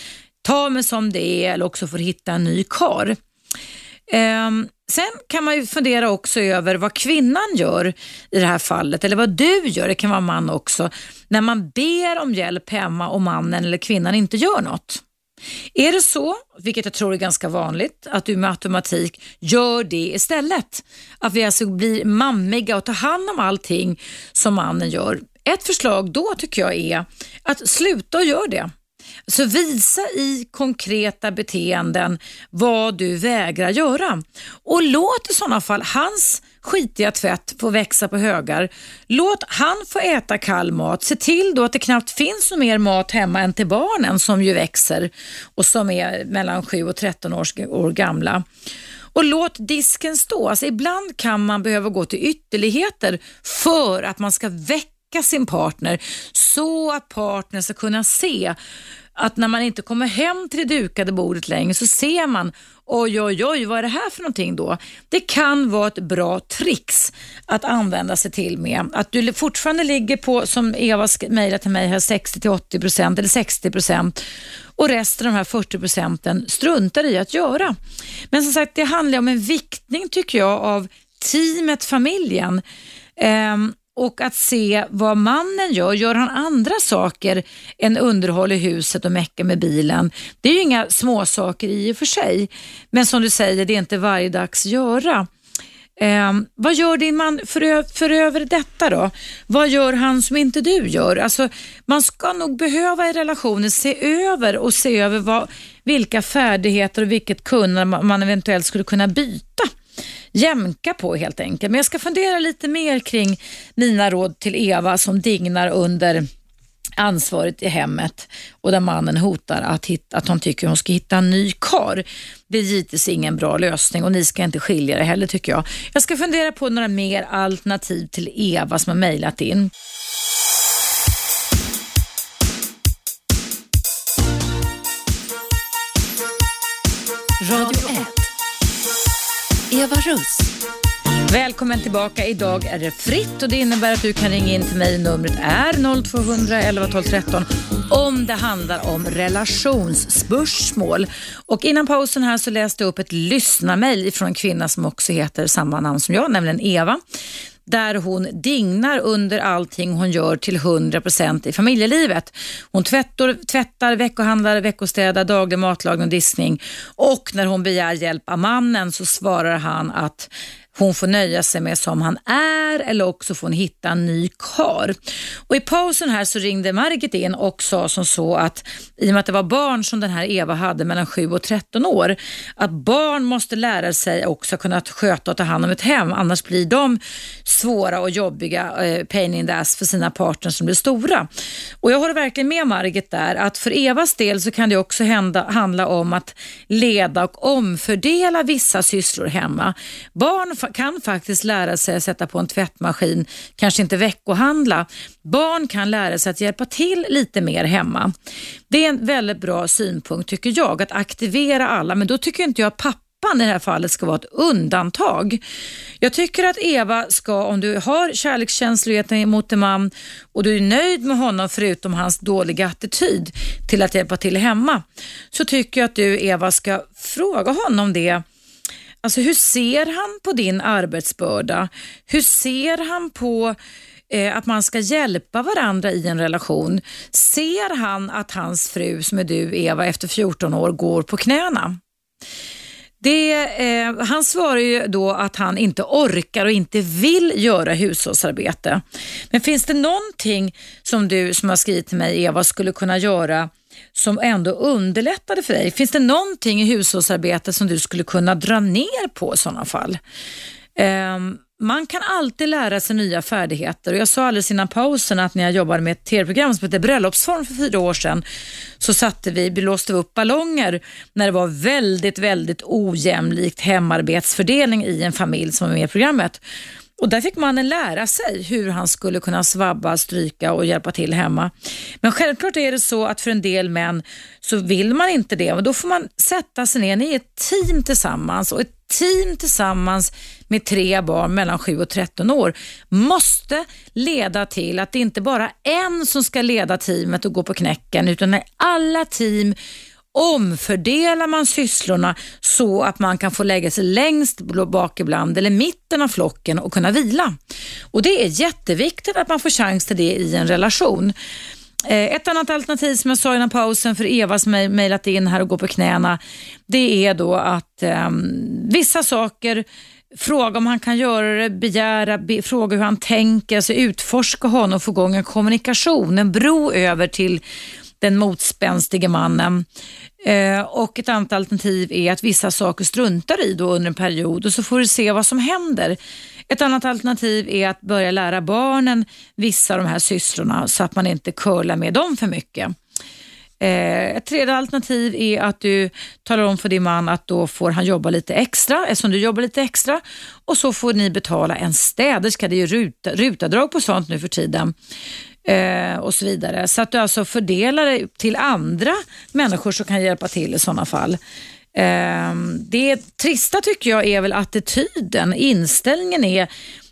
ta mig som det är eller också får hitta en ny kar. Um, sen kan man ju fundera också över vad kvinnan gör i det här fallet, eller vad du gör, det kan vara man också, när man ber om hjälp hemma och mannen eller kvinnan inte gör något. Är det så, vilket jag tror är ganska vanligt, att du med automatik gör det istället? Att vi alltså blir mammiga och tar hand om allting som mannen gör. Ett förslag då tycker jag är att sluta och gör det. Så visa i konkreta beteenden vad du vägrar göra och låt i sådana fall hans skitiga tvätt få växa på högar. Låt han få äta kall mat. Se till då att det knappt finns mer mat hemma än till barnen som ju växer och som är mellan 7 och 13 år gamla. Och låt disken stå. Alltså ibland kan man behöva gå till ytterligheter för att man ska väcka sin partner så att partnern ska kunna se att när man inte kommer hem till det dukade bordet längre så ser man oj, oj, oj, vad är det här för någonting då? Det kan vara ett bra trix att använda sig till med. Att du fortfarande ligger på, som Eva mejlade till mig, här 60-80% eller 60% och resten av de här 40 procenten struntar i att göra. Men som sagt, det handlar om en viktning tycker jag av teamet, familjen. Um, och att se vad mannen gör. Gör han andra saker än underhåll i huset och mecka med bilen? Det är ju inga småsaker i och för sig. Men som du säger, det är inte varje dags göra. Eh, vad gör din man för, för över detta då? Vad gör han som inte du gör? Alltså, man ska nog behöva i relationer se över och se över vad, vilka färdigheter och vilket kunnande man eventuellt skulle kunna byta jämka på helt enkelt. Men jag ska fundera lite mer kring mina råd till Eva som dignar under ansvaret i hemmet och där mannen hotar att, hitta, att hon tycker hon ska hitta en ny kar. Det är givetvis ingen bra lösning och ni ska inte skilja er heller tycker jag. Jag ska fundera på några mer alternativ till Eva som har mejlat in. Radio 1 Eva Russ. Välkommen tillbaka. Idag är det fritt och det innebär att du kan ringa in till mig. Numret är 0200 11 12 13 om det handlar om relationsspörsmål. Och innan pausen här så läste jag upp ett lyssnarmail från en kvinna som också heter samma namn som jag, nämligen Eva där hon dignar under allting hon gör till 100% i familjelivet. Hon tvättar, tvättar veckohandlar, veckostädar, daglig matlagning och diskning och när hon begär hjälp av mannen så svarar han att hon får nöja sig med som han är eller också får hon hitta en ny kar. Och I pausen här så ringde Margit in och sa som så att i och med att det var barn som den här Eva hade mellan 7 och 13 år, att barn måste lära sig också kunna sköta och ta hand om ett hem, annars blir de svåra och jobbiga eh, pain in the ass för sina partners som blir stora. Och Jag håller verkligen med Margit där, att för Evas del så kan det också hända, handla om att leda och omfördela vissa sysslor hemma. Barn kan faktiskt lära sig att sätta på en tvättmaskin, kanske inte veckohandla. Barn kan lära sig att hjälpa till lite mer hemma. Det är en väldigt bra synpunkt tycker jag, att aktivera alla, men då tycker inte jag att pappa pappan i det här fallet ska vara ett undantag. Jag tycker att Eva ska, om du har kärlekskänslighet mot en man och du är nöjd med honom förutom hans dåliga attityd till att hjälpa till hemma, så tycker jag att du Eva ska fråga honom det Alltså hur ser han på din arbetsbörda? Hur ser han på eh, att man ska hjälpa varandra i en relation? Ser han att hans fru, som är du Eva, efter 14 år går på knäna? Det, eh, han svarar ju då att han inte orkar och inte vill göra hushållsarbete. Men finns det någonting som du som har skrivit till mig Eva skulle kunna göra som ändå underlättade för dig? Finns det någonting i hushållsarbetet som du skulle kunna dra ner på i sådana fall? Um, man kan alltid lära sig nya färdigheter och jag sa alldeles innan pausen att när jag jobbade med ett tv-program som hette Bröllopsform för fyra år sedan så satte vi, blåste vi upp ballonger när det var väldigt, väldigt ojämlikt hemarbetsfördelning i en familj som var med i programmet. Och där fick mannen lära sig hur han skulle kunna svabba, stryka och hjälpa till hemma. Men självklart är det så att för en del män så vill man inte det. Och då får man sätta sig ner, ni är ett team tillsammans och ett team tillsammans med tre barn mellan 7 och 13 år måste leda till att det inte bara är en som ska leda teamet och gå på knäcken utan när alla team omfördelar man sysslorna så att man kan få lägga sig längst bak ibland eller mitten av flocken och kunna vila. Och Det är jätteviktigt att man får chans till det i en relation. Eh, ett annat alternativ som jag sa innan pausen för Eva som mejlat in här och går på knäna, det är då att eh, vissa saker Fråga om han kan göra det, begära, be, fråga hur han tänker, alltså utforska honom få igång en kommunikation, en bro över till den motspänstige mannen. Eh, och ett annat alternativ är att vissa saker struntar i då under en period och så får du se vad som händer. Ett annat alternativ är att börja lära barnen vissa av de här sysslorna så att man inte curlar med dem för mycket. Eh, ett tredje alternativ är att du talar om för din man att då får han jobba lite extra eftersom du jobbar lite extra och så får ni betala en städerska. Det är ju ruta, rutavdrag på sånt nu för tiden eh, och så vidare. Så att du alltså fördelar det till andra människor som kan hjälpa till i sådana fall. Eh, det trista tycker jag är väl attityden, inställningen är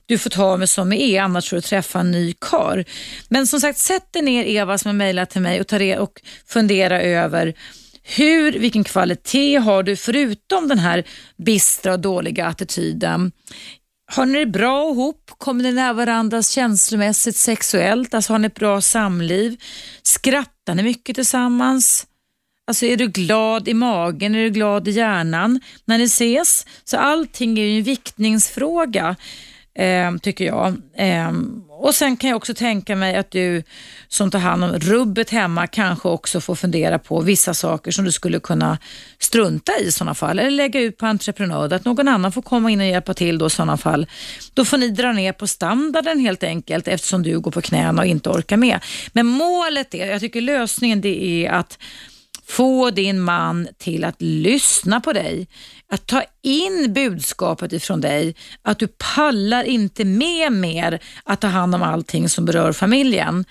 du får ta mig som jag är, annars får du träffa en ny kar. Men som sagt, sätt dig ner Eva som har mejlat till mig och, ta och fundera över hur, vilken kvalitet har du förutom den här bistra och dåliga attityden? Har ni det bra ihop? Kommer ni nära varandra känslomässigt, sexuellt? Alltså har ni ett bra samliv? Skrattar ni mycket tillsammans? Alltså är du glad i magen? Är du glad i hjärnan när ni ses? Så allting är ju en viktningsfråga eh, tycker jag. Eh, och Sen kan jag också tänka mig att du som tar hand om rubbet hemma kanske också får fundera på vissa saker som du skulle kunna strunta i i sådana fall eller lägga ut på entreprenad, att någon annan får komma in och hjälpa till då i sådana fall. Då får ni dra ner på standarden helt enkelt eftersom du går på knäna och inte orkar med. Men målet är, jag tycker lösningen det är att få din man till att lyssna på dig, att ta in budskapet ifrån dig, att du pallar inte med mer att ta hand om allting som berör familjen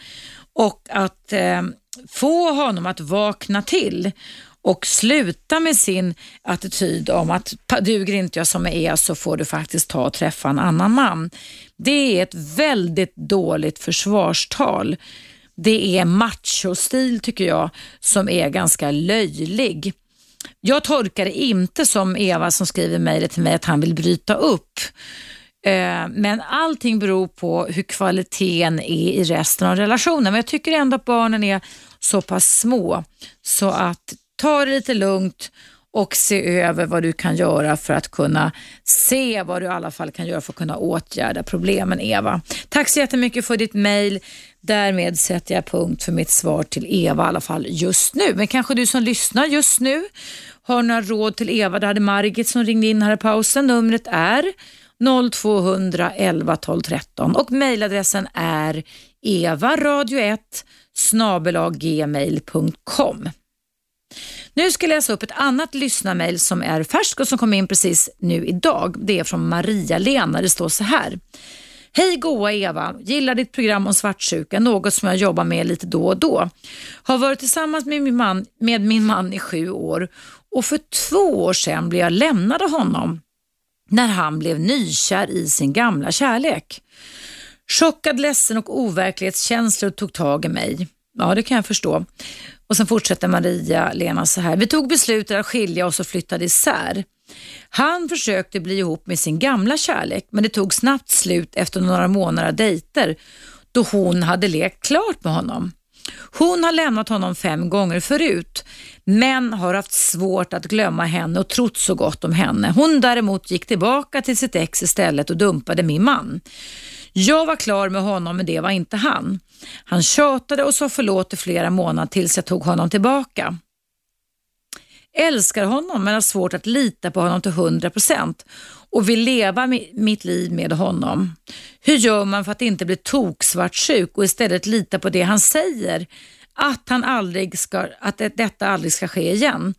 och att eh, få honom att vakna till och sluta med sin attityd om att duger inte jag som jag är så får du faktiskt ta och träffa en annan man. Det är ett väldigt dåligt försvarstal det är machostil tycker jag som är ganska löjlig. Jag tolkar det inte som Eva som skriver mejlet till mig att han vill bryta upp. Eh, men allting beror på hur kvaliteten är i resten av relationen. Men jag tycker ändå att barnen är så pass små så att ta det lite lugnt och se över vad du kan göra för att kunna se vad du i alla fall kan göra för att kunna åtgärda problemen Eva. Tack så jättemycket för ditt mejl. Därmed sätter jag punkt för mitt svar till Eva i alla fall just nu. Men kanske du som lyssnar just nu har några råd till Eva. Det hade Margit som ringde in här i pausen. Numret är 0200 11 12 13 och mejladressen är evaradio1 snabelaggmail.com. Nu ska jag läsa upp ett annat lyssnarmail som är färskt och som kom in precis nu idag. Det är från Maria-Lena. Det står så här. Hej goa Eva, gillar ditt program om svartsjuka, något som jag jobbar med lite då och då. Har varit tillsammans med min man, med min man i sju år och för två år sedan blev jag lämnad av honom när han blev nykär i sin gamla kärlek. Chockad, ledsen och overklighetskänslor tog tag i mig. Ja, det kan jag förstå. Och sen fortsätter Maria-Lena så här. Vi tog beslutet att skilja oss och flyttade isär. Han försökte bli ihop med sin gamla kärlek men det tog snabbt slut efter några månader dejter då hon hade lekt klart med honom. Hon har lämnat honom fem gånger förut men har haft svårt att glömma henne och trott så gott om henne. Hon däremot gick tillbaka till sitt ex istället och dumpade min man. Jag var klar med honom men det var inte han. Han tjatade och sa förlåt i flera månader tills jag tog honom tillbaka. Älskar honom men har svårt att lita på honom till 100% och vill leva mitt liv med honom. Hur gör man för att inte bli toksvartsjuk och istället lita på det han säger? Att, han aldrig ska, att detta aldrig ska ske igen.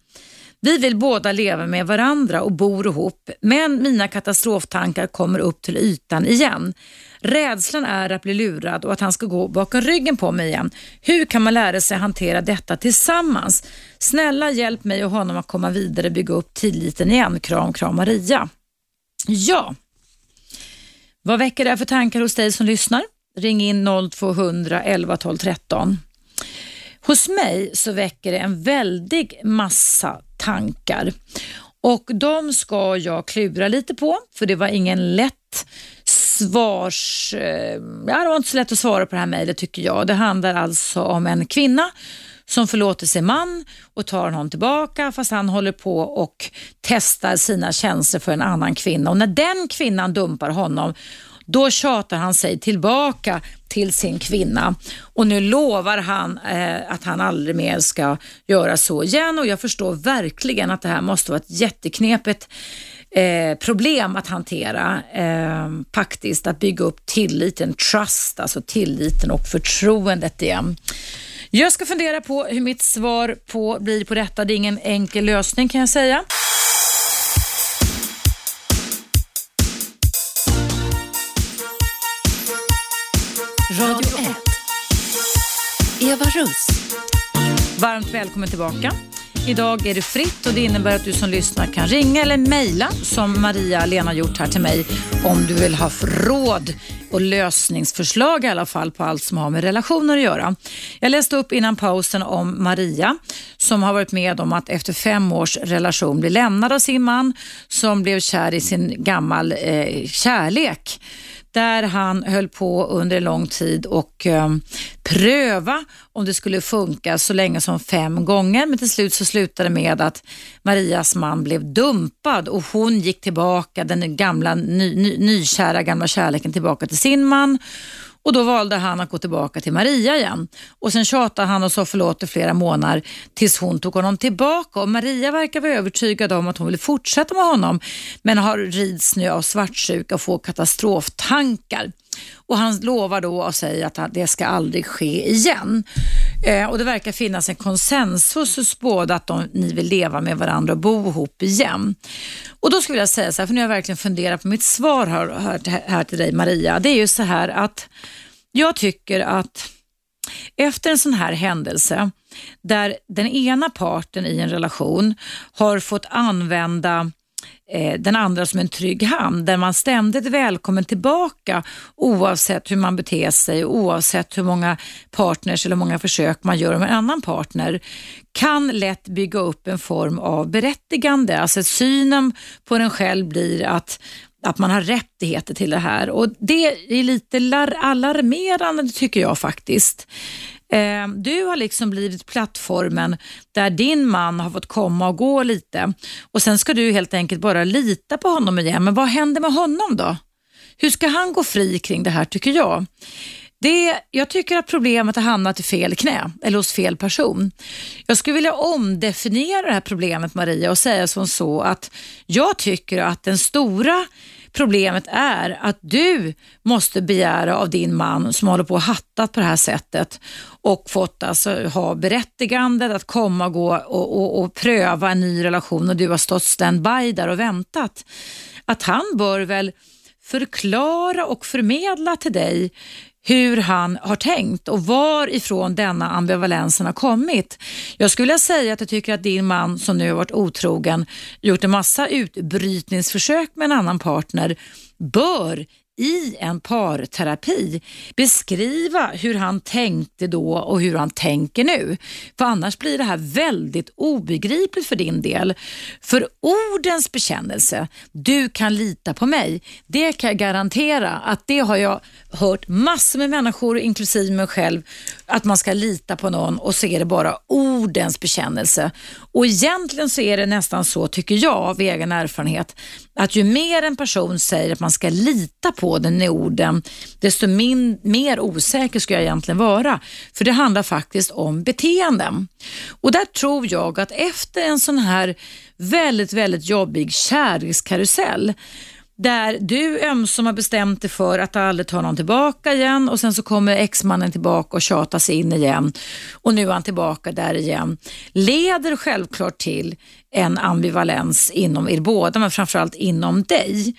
Vi vill båda leva med varandra och bor ihop, men mina katastroftankar kommer upp till ytan igen. Rädslan är att bli lurad och att han ska gå bakom ryggen på mig igen. Hur kan man lära sig hantera detta tillsammans? Snälla hjälp mig och honom att komma vidare och bygga upp tilliten igen. Kram, kram Maria. Ja, vad väcker det här för tankar hos dig som lyssnar? Ring in 0200 11 12 13. Hos mig så väcker det en väldig massa tankar och de ska jag klura lite på för det var ingen lätt svars... Eh, ja, det var inte så lätt att svara på det här mejlet tycker jag. Det handlar alltså om en kvinna som förlåter sin man och tar honom tillbaka fast han håller på och testar sina känslor för en annan kvinna. Och när den kvinnan dumpar honom då tjatar han sig tillbaka till sin kvinna och nu lovar han eh, att han aldrig mer ska göra så igen och jag förstår verkligen att det här måste vara ett jätteknepigt eh, problem att hantera eh, faktiskt, att bygga upp tilliten, trust, alltså tilliten och förtroendet igen. Jag ska fundera på hur mitt svar på, blir på detta. Det är ingen enkel lösning kan jag säga. Radio 1. Eva Russ. Varmt välkommen tillbaka. Idag är det fritt och det innebär att du som lyssnar kan ringa eller mejla som Maria-Lena gjort här till mig om du vill ha råd och lösningsförslag i alla fall på allt som har med relationer att göra. Jag läste upp innan pausen om Maria som har varit med om att efter fem års relation bli lämnad av sin man som blev kär i sin gammal eh, kärlek där han höll på under en lång tid och eh, pröva om det skulle funka så länge som fem gånger. Men till slut så slutade det med att Marias man blev dumpad och hon gick tillbaka, den gamla ny, ny, nykära gamla kärleken tillbaka till sin man och då valde han att gå tillbaka till Maria igen. Och Sen tjatade han och sa förlåt i flera månader tills hon tog honom tillbaka. Och Maria verkar vara övertygad om att hon vill fortsätta med honom men har rids nu av svartsjuka och får katastroftankar. Och Han lovar då och säger att det ska aldrig ske igen. Eh, och Det verkar finnas en konsensus hos båda att de, ni vill leva med varandra och bo ihop igen. Och Då skulle jag säga så här, för nu har jag verkligen funderat på mitt svar här, här, här till dig Maria. Det är ju så här att jag tycker att efter en sån här händelse där den ena parten i en relation har fått använda Eh, den andra som en trygg hamn där man ständigt är välkommen tillbaka oavsett hur man beter sig oavsett hur många partners eller många försök man gör med en annan partner kan lätt bygga upp en form av berättigande. Alltså synen på den själv blir att att man har rättigheter till det här och det är lite alarmerande tycker jag faktiskt. Eh, du har liksom blivit plattformen där din man har fått komma och gå lite och sen ska du helt enkelt bara lita på honom igen. Men vad händer med honom då? Hur ska han gå fri kring det här tycker jag? Det, jag tycker att problemet har hamnat i fel knä eller hos fel person. Jag skulle vilja omdefiniera det här problemet Maria och säga som så att jag tycker att den stora Problemet är att du måste begära av din man som håller på och hattat på det här sättet och fått alltså ha berättigandet att komma och gå och, och, och pröva en ny relation och du har stått standby där och väntat. Att han bör väl förklara och förmedla till dig hur han har tänkt och varifrån denna ambivalensen har kommit. Jag skulle vilja säga att jag tycker att din man som nu har varit otrogen, gjort en massa utbrytningsförsök med en annan partner, bör i en parterapi beskriva hur han tänkte då och hur han tänker nu. För annars blir det här väldigt obegripligt för din del. För ordens bekännelse, du kan lita på mig, det kan jag garantera att det har jag hört massor med människor, inklusive mig själv, att man ska lita på någon och så är det bara ordens bekännelse. Och egentligen så är det nästan så, tycker jag av egen erfarenhet, att ju mer en person säger att man ska lita på den i orden, desto min, mer osäker ska jag egentligen vara. För det handlar faktiskt om beteenden. Och där tror jag att efter en sån här väldigt, väldigt jobbig kärlekskarusell där du ömsom har bestämt dig för att aldrig ta någon tillbaka igen och sen så kommer exmannen tillbaka och tjatar sig in igen och nu är han tillbaka där igen. Leder självklart till en ambivalens inom er båda men framförallt inom dig.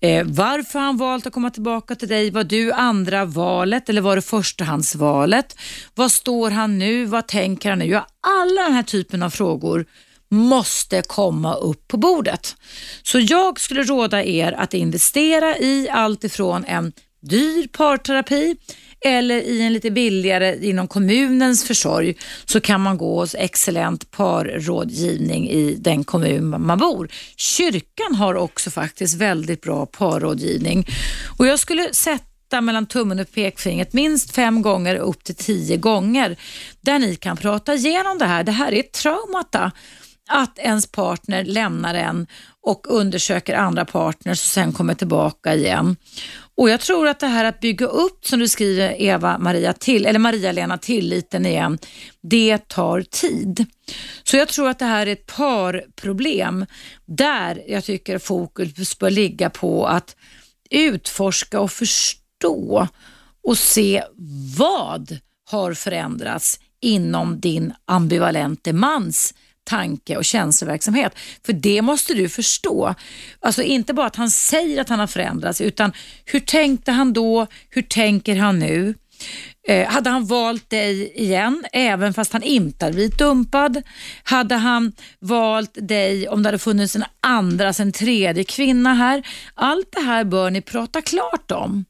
Eh, varför har han valt att komma tillbaka till dig? Var du andra valet eller var det förstahandsvalet? Vad står han nu? Vad tänker han nu? Ja, alla den här typen av frågor måste komma upp på bordet. Så jag skulle råda er att investera i allt ifrån en dyr parterapi eller i en lite billigare inom kommunens försorg så kan man gå hos excellent parrådgivning i den kommun man bor. Kyrkan har också faktiskt väldigt bra parrådgivning och jag skulle sätta mellan tummen och pekfingret minst fem gånger upp till tio gånger där ni kan prata igenom det här. Det här är traumata att ens partner lämnar en och undersöker andra partners och sen kommer tillbaka igen. Och Jag tror att det här att bygga upp, som du skriver Eva Maria till, eller Maria-Lena, tilliten igen, det tar tid. Så jag tror att det här är ett parproblem där jag tycker fokus bör ligga på att utforska och förstå och se vad har förändrats inom din ambivalente mans tanke och känsloverksamhet. För det måste du förstå. Alltså inte bara att han säger att han har förändrats utan hur tänkte han då? Hur tänker han nu? Eh, hade han valt dig igen även fast han inte hade blivit dumpad? Hade han valt dig om det hade funnits en andra, en tredje kvinna här? Allt det här bör ni prata klart om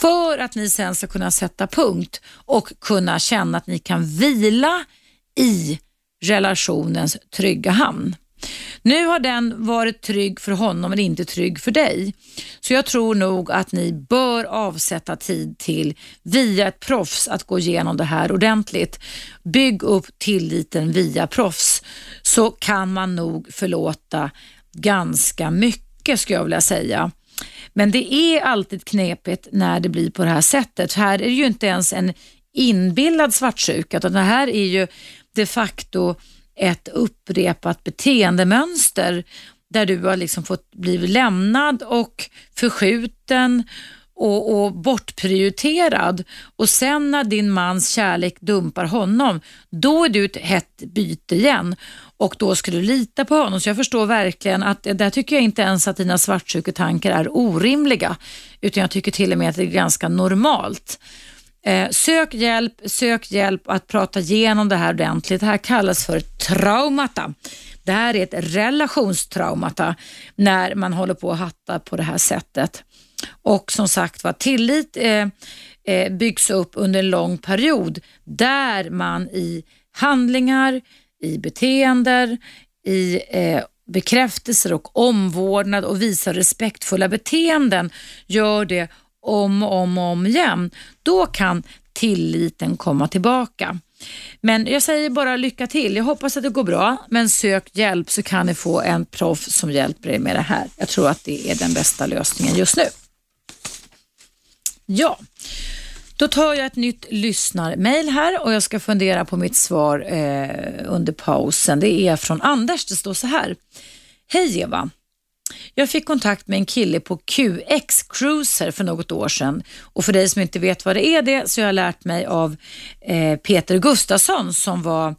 för att ni sen ska kunna sätta punkt och kunna känna att ni kan vila i relationens trygga hamn. Nu har den varit trygg för honom men inte trygg för dig. Så jag tror nog att ni bör avsätta tid till, via ett proffs, att gå igenom det här ordentligt. Bygg upp tilliten via proffs så kan man nog förlåta ganska mycket skulle jag vilja säga. Men det är alltid knepigt när det blir på det här sättet. Här är det ju inte ens en inbillad svartsjuka utan det här är ju de facto ett upprepat beteendemönster där du har liksom fått bli lämnad och förskjuten och, och bortprioriterad och sen när din mans kärlek dumpar honom, då är du ett hett byte igen och då ska du lita på honom. Så jag förstår verkligen att eh, där tycker jag inte ens att dina svartsjuketankar är orimliga, utan jag tycker till och med att det är ganska normalt. Eh, sök hjälp, sök hjälp att prata igenom det här ordentligt. Det här kallas för traumata. Det här är ett relationstraumata när man håller på att hatta på det här sättet. Och som sagt var, tillit eh, eh byggs upp under en lång period där man i handlingar, i beteenden, i eh, bekräftelser och omvårdnad och visar respektfulla beteenden gör det om och om, och om igen, då kan tilliten komma tillbaka. Men jag säger bara lycka till. Jag hoppas att det går bra, men sök hjälp så kan ni få en proffs som hjälper er med det här. Jag tror att det är den bästa lösningen just nu. Ja, då tar jag ett nytt lyssnarmail här och jag ska fundera på mitt svar eh, under pausen. Det är från Anders. Det står så här. Hej Eva! Jag fick kontakt med en kille på QX Cruiser för något år sedan och för dig som inte vet vad det är det så har jag lärt mig av eh, Peter Gustafsson som var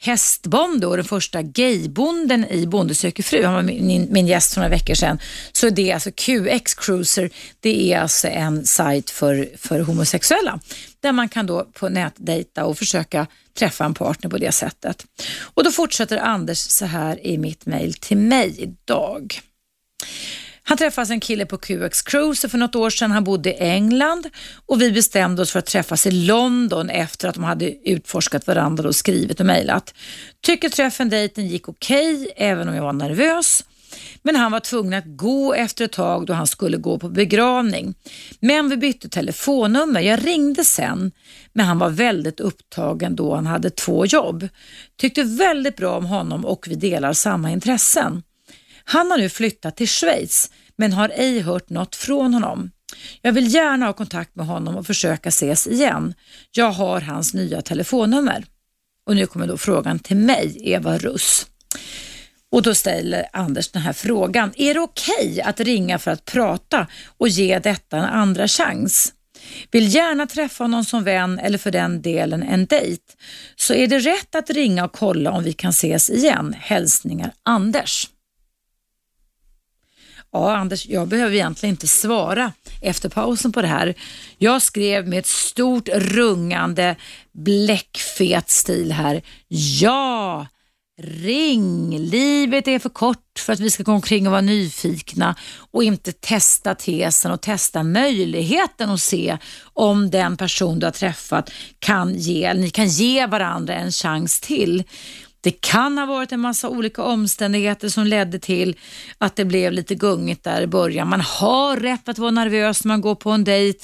hästbonde och den första gaybonden i Bonde söker fru. Han var min, min gäst för några veckor sedan. Så det är alltså QX Cruiser. Det är alltså en sajt för, för homosexuella där man kan då på nätdejta och försöka träffa en partner på det sättet. Och då fortsätter Anders så här i mitt mail till mig idag. Han träffade en kille på QX Cruise för något år sedan. Han bodde i England och vi bestämde oss för att träffas i London efter att de hade utforskat varandra och skrivit och mejlat. Tycker träffen, dejten gick okej, okay, även om jag var nervös. Men han var tvungen att gå efter ett tag då han skulle gå på begravning. Men vi bytte telefonnummer. Jag ringde sen, men han var väldigt upptagen då han hade två jobb. Tyckte väldigt bra om honom och vi delar samma intressen. Han har nu flyttat till Schweiz men har ej hört något från honom. Jag vill gärna ha kontakt med honom och försöka ses igen. Jag har hans nya telefonnummer. Och nu kommer då frågan till mig, Eva Russ. Och då ställer Anders den här frågan. Är det okej okay att ringa för att prata och ge detta en andra chans? Vill gärna träffa någon som vän eller för den delen en dejt. Så är det rätt att ringa och kolla om vi kan ses igen? Hälsningar Anders. Ja, Anders, jag behöver egentligen inte svara efter pausen på det här. Jag skrev med ett stort rungande bläckfet stil här. Ja, ring! Livet är för kort för att vi ska gå omkring och vara nyfikna och inte testa tesen och testa möjligheten att se om den person du har träffat kan ge, eller ni kan ge varandra en chans till. Det kan ha varit en massa olika omständigheter som ledde till att det blev lite gungigt där i början. Man har rätt att vara nervös när man går på en dejt.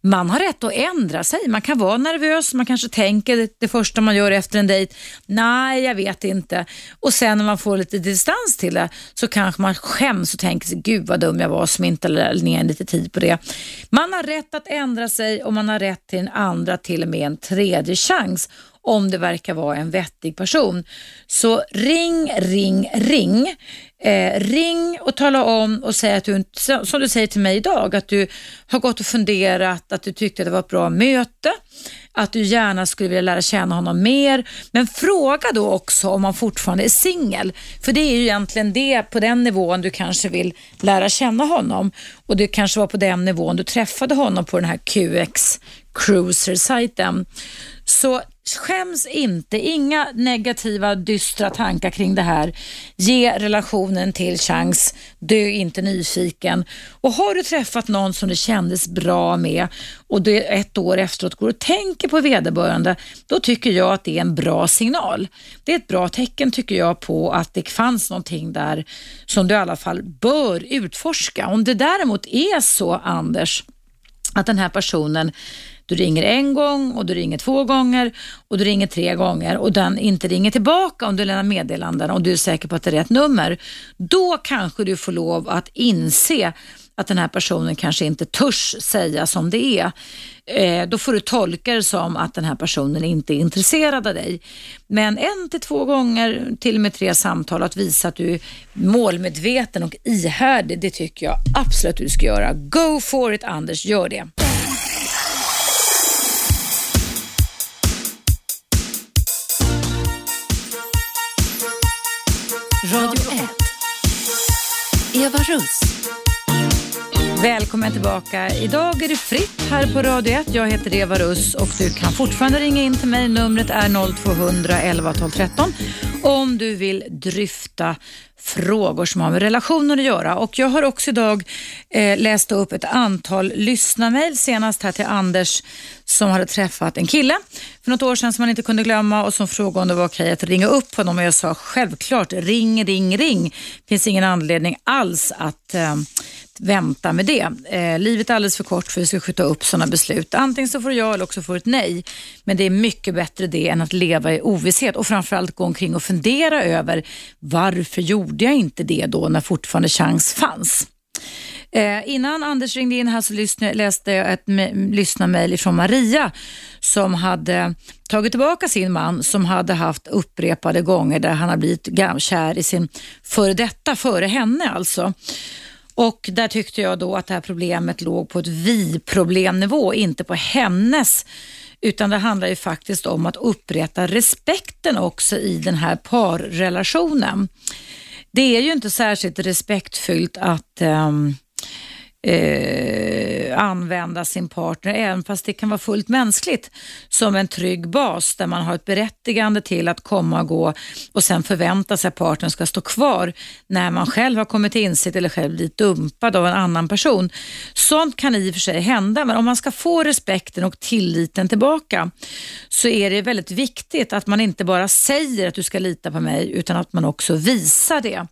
Man har rätt att ändra sig. Man kan vara nervös, man kanske tänker det första man gör efter en dejt, nej jag vet inte. Och sen när man får lite distans till det så kanske man skäms och tänker sig, gud vad dum jag var som inte lade ner lite tid på det. Man har rätt att ändra sig och man har rätt till en andra, till och med en tredje chans om det verkar vara en vettig person. Så ring, ring, ring. Eh, ring och tala om och säg att du, som du säger till mig idag, att du har gått och funderat, att du tyckte att det var ett bra möte, att du gärna skulle vilja lära känna honom mer. Men fråga då också om han fortfarande är singel. För det är ju egentligen det på den nivån du kanske vill lära känna honom. Och det kanske var på den nivån du träffade honom på den här QX Cruiser-sajten. Så Skäms inte, inga negativa dystra tankar kring det här. Ge relationen till chans, dö inte nyfiken. Och har du träffat någon som det kändes bra med och du ett år efteråt går och tänker på vederbörande, då tycker jag att det är en bra signal. Det är ett bra tecken tycker jag på att det fanns någonting där som du i alla fall bör utforska. Om det däremot är så, Anders, att den här personen du ringer en gång och du ringer två gånger och du ringer tre gånger och den inte ringer tillbaka om du lämnar meddelanden och du är säker på att det är rätt nummer. Då kanske du får lov att inse att den här personen kanske inte törs säga som det är. Eh, då får du tolka det som att den här personen inte är intresserad av dig. Men en till två gånger, till och med tre samtal, att visa att du är målmedveten och ihärdig, det tycker jag absolut att du ska göra. Go for it Anders, gör det. 1. Eva Russ. Välkommen tillbaka. Idag är det fritt här på Radio 1. Jag heter Eva Russ och du kan fortfarande ringa in till mig. Numret är 0200 11 12 13 om du vill dryfta frågor som har med relationer att göra. Och Jag har också idag eh, läst upp ett antal lyssnarmail, senast här till Anders som hade träffat en kille för något år sedan som han inte kunde glömma och som frågade om det var okej att ringa upp honom och jag sa självklart ring, ring, ring. Det finns ingen anledning alls att eh, vänta med det. Eh, livet är alldeles för kort för att vi ska skjuta upp sådana beslut. Antingen så får du ja eller också får du ett nej. Men det är mycket bättre det än att leva i ovisshet och framförallt gå omkring och fundera över varför gjorde Gjorde jag inte det då när fortfarande chans fanns. Eh, innan Anders ringde in här så lyssnade, läste jag ett lyssnarmail från Maria som hade tagit tillbaka sin man som hade haft upprepade gånger där han har blivit kär i sin före detta, före henne alltså. Och där tyckte jag då att det här problemet låg på ett vi-problemnivå, inte på hennes utan det handlar ju faktiskt om att upprätta respekten också i den här parrelationen. Det är ju inte särskilt respektfyllt att um, eh, använda sin partner, även fast det kan vara fullt mänskligt, som en trygg bas där man har ett berättigande till att komma och gå och sen förvänta sig att partnern ska stå kvar när man själv har kommit till insikt eller själv blivit dumpad av en annan person. Sånt kan i och för sig hända, men om man ska få respekten och tilliten tillbaka så är det väldigt viktigt att man inte bara säger att du ska lita på mig, utan att man också visar det.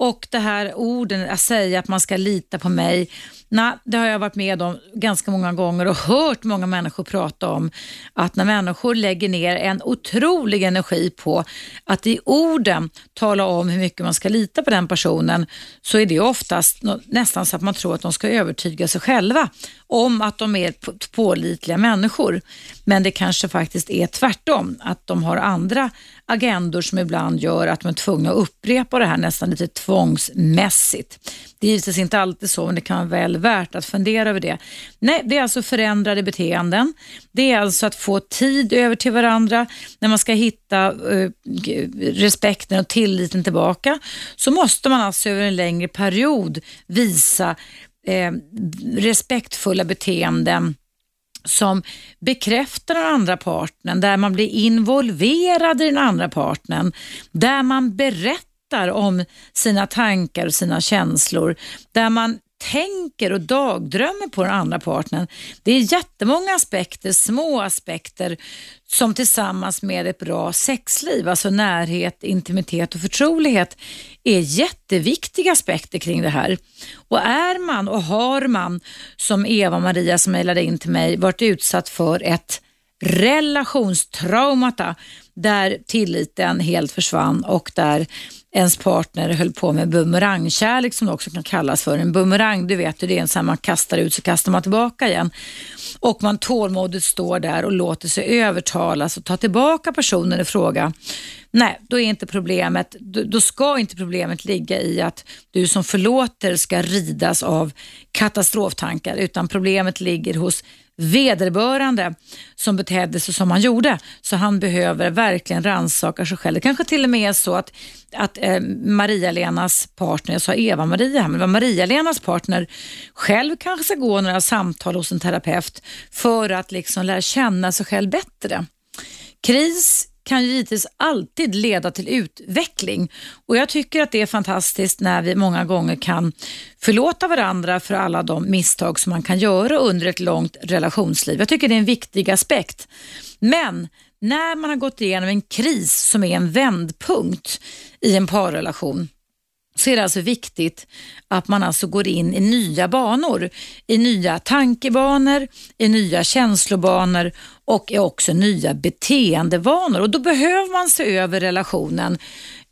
Och det här orden, att säga att man ska lita på mig, nej, det har jag varit med om ganska många gånger och hört många människor prata om. Att när människor lägger ner en otrolig energi på att i orden tala om hur mycket man ska lita på den personen, så är det oftast nästan så att man tror att de ska övertyga sig själva om att de är pålitliga människor. Men det kanske faktiskt är tvärtom, att de har andra agendor som ibland gör att de är tvungna att upprepa det här nästan lite tvångsmässigt. Det är givetvis inte alltid så, men det kan vara väl värt att fundera över det. Nej, det är alltså förändrade beteenden. Det är alltså att få tid över till varandra. När man ska hitta eh, respekten och tilliten tillbaka så måste man alltså över en längre period visa eh, respektfulla beteenden som bekräftar den andra partnern, där man blir involverad i den andra partnern, där man berättar om sina tankar och sina känslor, där man tänker och dagdrömmer på den andra partnern. Det är jättemånga aspekter, små aspekter, som tillsammans med ett bra sexliv, alltså närhet, intimitet och förtrolighet, är jätteviktiga aspekter kring det här. Och är man och har man, som Eva-Maria som mejlade in till mig, varit utsatt för ett relationstraumata där tilliten helt försvann och där ens partner höll på med bumerangkärlek som det också kan kallas för. En bumerang, du vet hur det är en sån man kastar ut så kastar man tillbaka igen. Och man tålmodigt står där och låter sig övertalas och ta tillbaka personen i fråga. Nej, då är inte problemet, då ska inte problemet ligga i att du som förlåter ska ridas av katastroftankar utan problemet ligger hos vederbörande som betedde sig som han gjorde. Så han behöver verkligen rannsaka sig själv. Det kanske till och med är så att, att eh, Maria-Lenas partner, jag sa Eva-Maria men det var Maria-Lenas partner, själv kanske ska gå några samtal hos en terapeut för att liksom lära känna sig själv bättre. Kris kan ju givetvis alltid leda till utveckling och jag tycker att det är fantastiskt när vi många gånger kan förlåta varandra för alla de misstag som man kan göra under ett långt relationsliv. Jag tycker det är en viktig aspekt. Men när man har gått igenom en kris som är en vändpunkt i en parrelation så är det alltså viktigt att man alltså går in i nya banor, i nya tankebanor, i nya känslobanor och också nya beteendevanor. Och då behöver man se över relationen.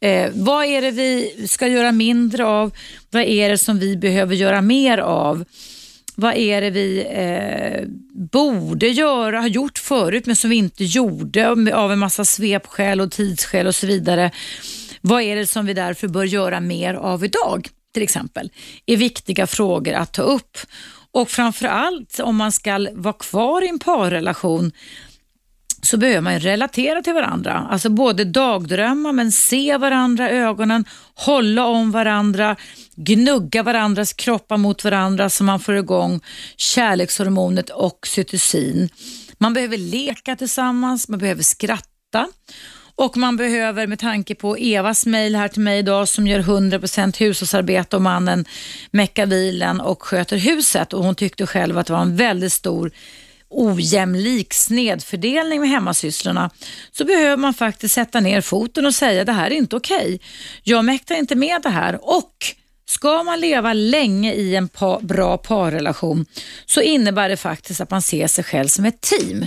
Eh, vad är det vi ska göra mindre av? Vad är det som vi behöver göra mer av? Vad är det vi eh, borde göra, har gjort förut men som vi inte gjorde av en massa svepskäl och tidsskäl och så vidare. Vad är det som vi därför bör göra mer av idag? till exempel, är viktiga frågor att ta upp. Och framförallt om man ska vara kvar i en parrelation så behöver man relatera till varandra. Alltså både dagdrömma men se varandra i ögonen, hålla om varandra, gnugga varandras kroppar mot varandra så man får igång kärlekshormonet oxytocin. Man behöver leka tillsammans, man behöver skratta och man behöver med tanke på Evas mejl här till mig idag som gör 100% hushållsarbete och mannen meckar bilen och sköter huset och hon tyckte själv att det var en väldigt stor ojämlik snedfördelning med hemmasysslorna så behöver man faktiskt sätta ner foten och säga det här är inte okej. Okay. Jag mäktar inte med det här och Ska man leva länge i en pa bra parrelation så innebär det faktiskt att man ser sig själv som ett team.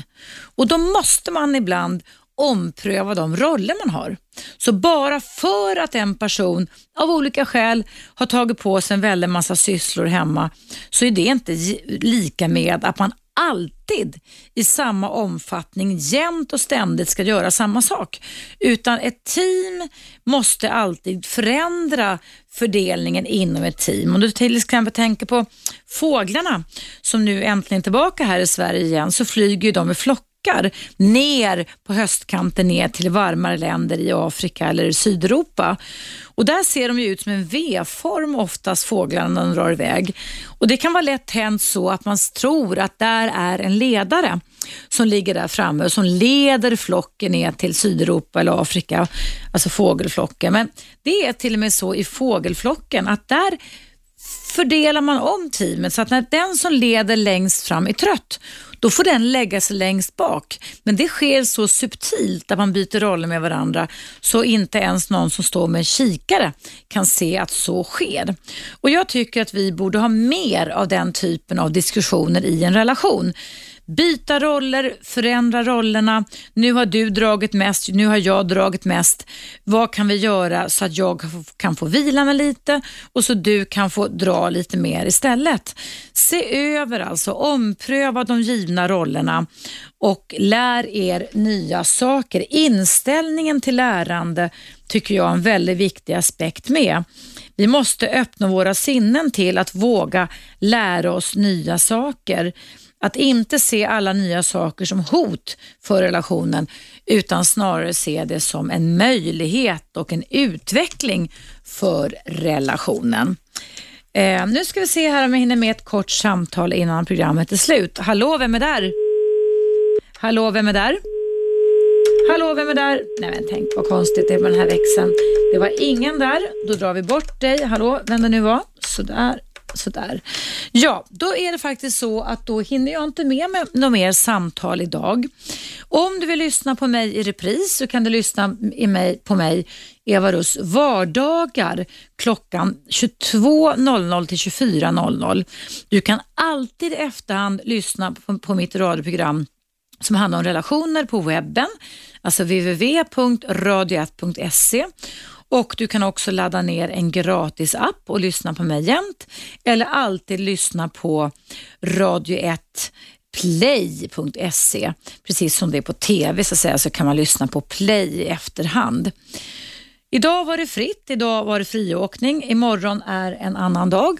Och då måste man ibland ompröva de roller man har. Så bara för att en person av olika skäl har tagit på sig en väldig massa sysslor hemma så är det inte lika med att man alltid i samma omfattning jämt och ständigt ska göra samma sak. Utan ett team måste alltid förändra fördelningen inom ett team. Om du till exempel tänker på fåglarna som nu äntligen är tillbaka här i Sverige igen så flyger de i flock flockar ner på höstkanten ner till varmare länder i Afrika eller Sydeuropa. Och där ser de ju ut som en V-form oftast fåglarna när de drar iväg. Och Det kan vara lätt hänt så att man tror att där är en ledare som ligger där framme och som leder flocken ner till Sydeuropa eller Afrika, alltså fågelflocken. Men det är till och med så i fågelflocken att där fördelar man om teamet så att när den som leder längst fram är trött, då får den lägga sig längst bak. Men det sker så subtilt att man byter roller med varandra så inte ens någon som står med en kikare kan se att så sker. Och Jag tycker att vi borde ha mer av den typen av diskussioner i en relation byta roller, förändra rollerna. Nu har du dragit mest, nu har jag dragit mest. Vad kan vi göra så att jag kan få vila mig lite och så du kan få dra lite mer istället? Se över alltså, ompröva de givna rollerna och lär er nya saker. Inställningen till lärande tycker jag är en väldigt viktig aspekt med. Vi måste öppna våra sinnen till att våga lära oss nya saker. Att inte se alla nya saker som hot för relationen utan snarare se det som en möjlighet och en utveckling för relationen. Eh, nu ska vi se här om jag hinner med ett kort samtal innan programmet är slut. Hallå, vem är där? Hallå, vem är där? Hallå, vem är där? Nej men tänk vad konstigt det är med den här växeln. Det var ingen där. Då drar vi bort dig. Hallå, vem det nu var. Sådär. Sådär. Ja, då är det faktiskt så att då hinner jag inte med mig något mer samtal idag. Om du vill lyssna på mig i repris så kan du lyssna på mig, Eva Russ, vardagar klockan 22.00 till 24.00. Du kan alltid i efterhand lyssna på, på mitt radioprogram som handlar om relationer på webben, alltså www.radio1.se och Du kan också ladda ner en gratis app och lyssna på mig jämt eller alltid lyssna på Radio 1 play.se. Precis som det är på TV så, att säga, så kan man lyssna på play i efterhand. Idag var det fritt, idag var det friåkning, imorgon är en annan dag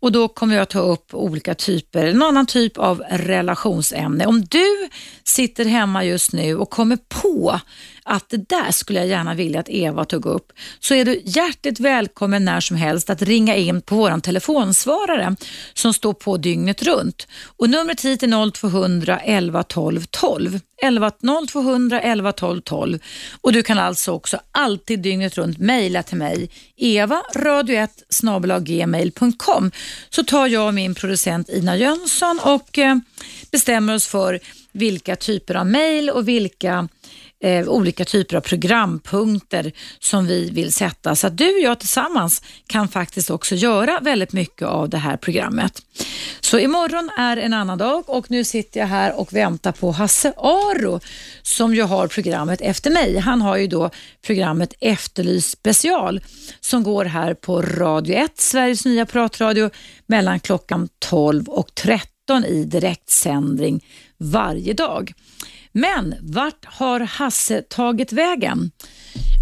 och då kommer jag ta upp olika typer, en annan typ av relationsämne. Om du sitter hemma just nu och kommer på att det där skulle jag gärna vilja att Eva tog upp, så är du hjärtligt välkommen när som helst att ringa in på vår telefonsvarare som står på dygnet runt. Och numret hit är 0200 11 12 12. 11, 0200 11 12 12 och du kan alltså också alltid dygnet runt mejla till mig evaradio1gmail.com så tar jag och min producent Ina Jönsson och eh, bestämmer oss för vilka typer av mejl och vilka eh, olika typer av programpunkter som vi vill sätta så att du och jag tillsammans kan faktiskt också göra väldigt mycket av det här programmet. Så imorgon är en annan dag och nu sitter jag här och väntar på Hasse Aro som ju har programmet efter mig. Han har ju då programmet Efterlys special som går här på Radio 1, Sveriges nya pratradio mellan klockan 12 och 13 i direktsändning varje dag. Men vart har Hasse tagit vägen?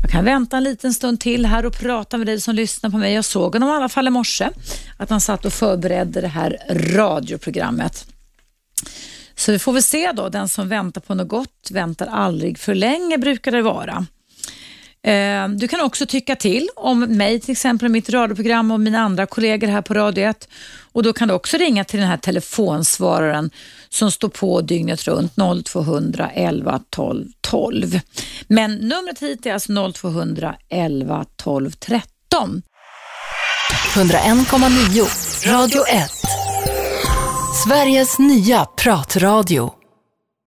Jag kan vänta en liten stund till här och prata med dig som lyssnar på mig. Jag såg honom i alla fall i morse, att han satt och förberedde det här radioprogrammet. Så vi får väl se då, den som väntar på något gott väntar aldrig för länge brukar det vara. Eh, du kan också tycka till om mig, till exempel mitt radioprogram och mina andra kollegor här på Radio 1. Och Då kan du också ringa till den här telefonsvararen som står på dygnet runt 0200 11 12 12. Men numret hit är alltså 0200 11 12 13. 101,9 Radio 1 Sveriges nya pratradio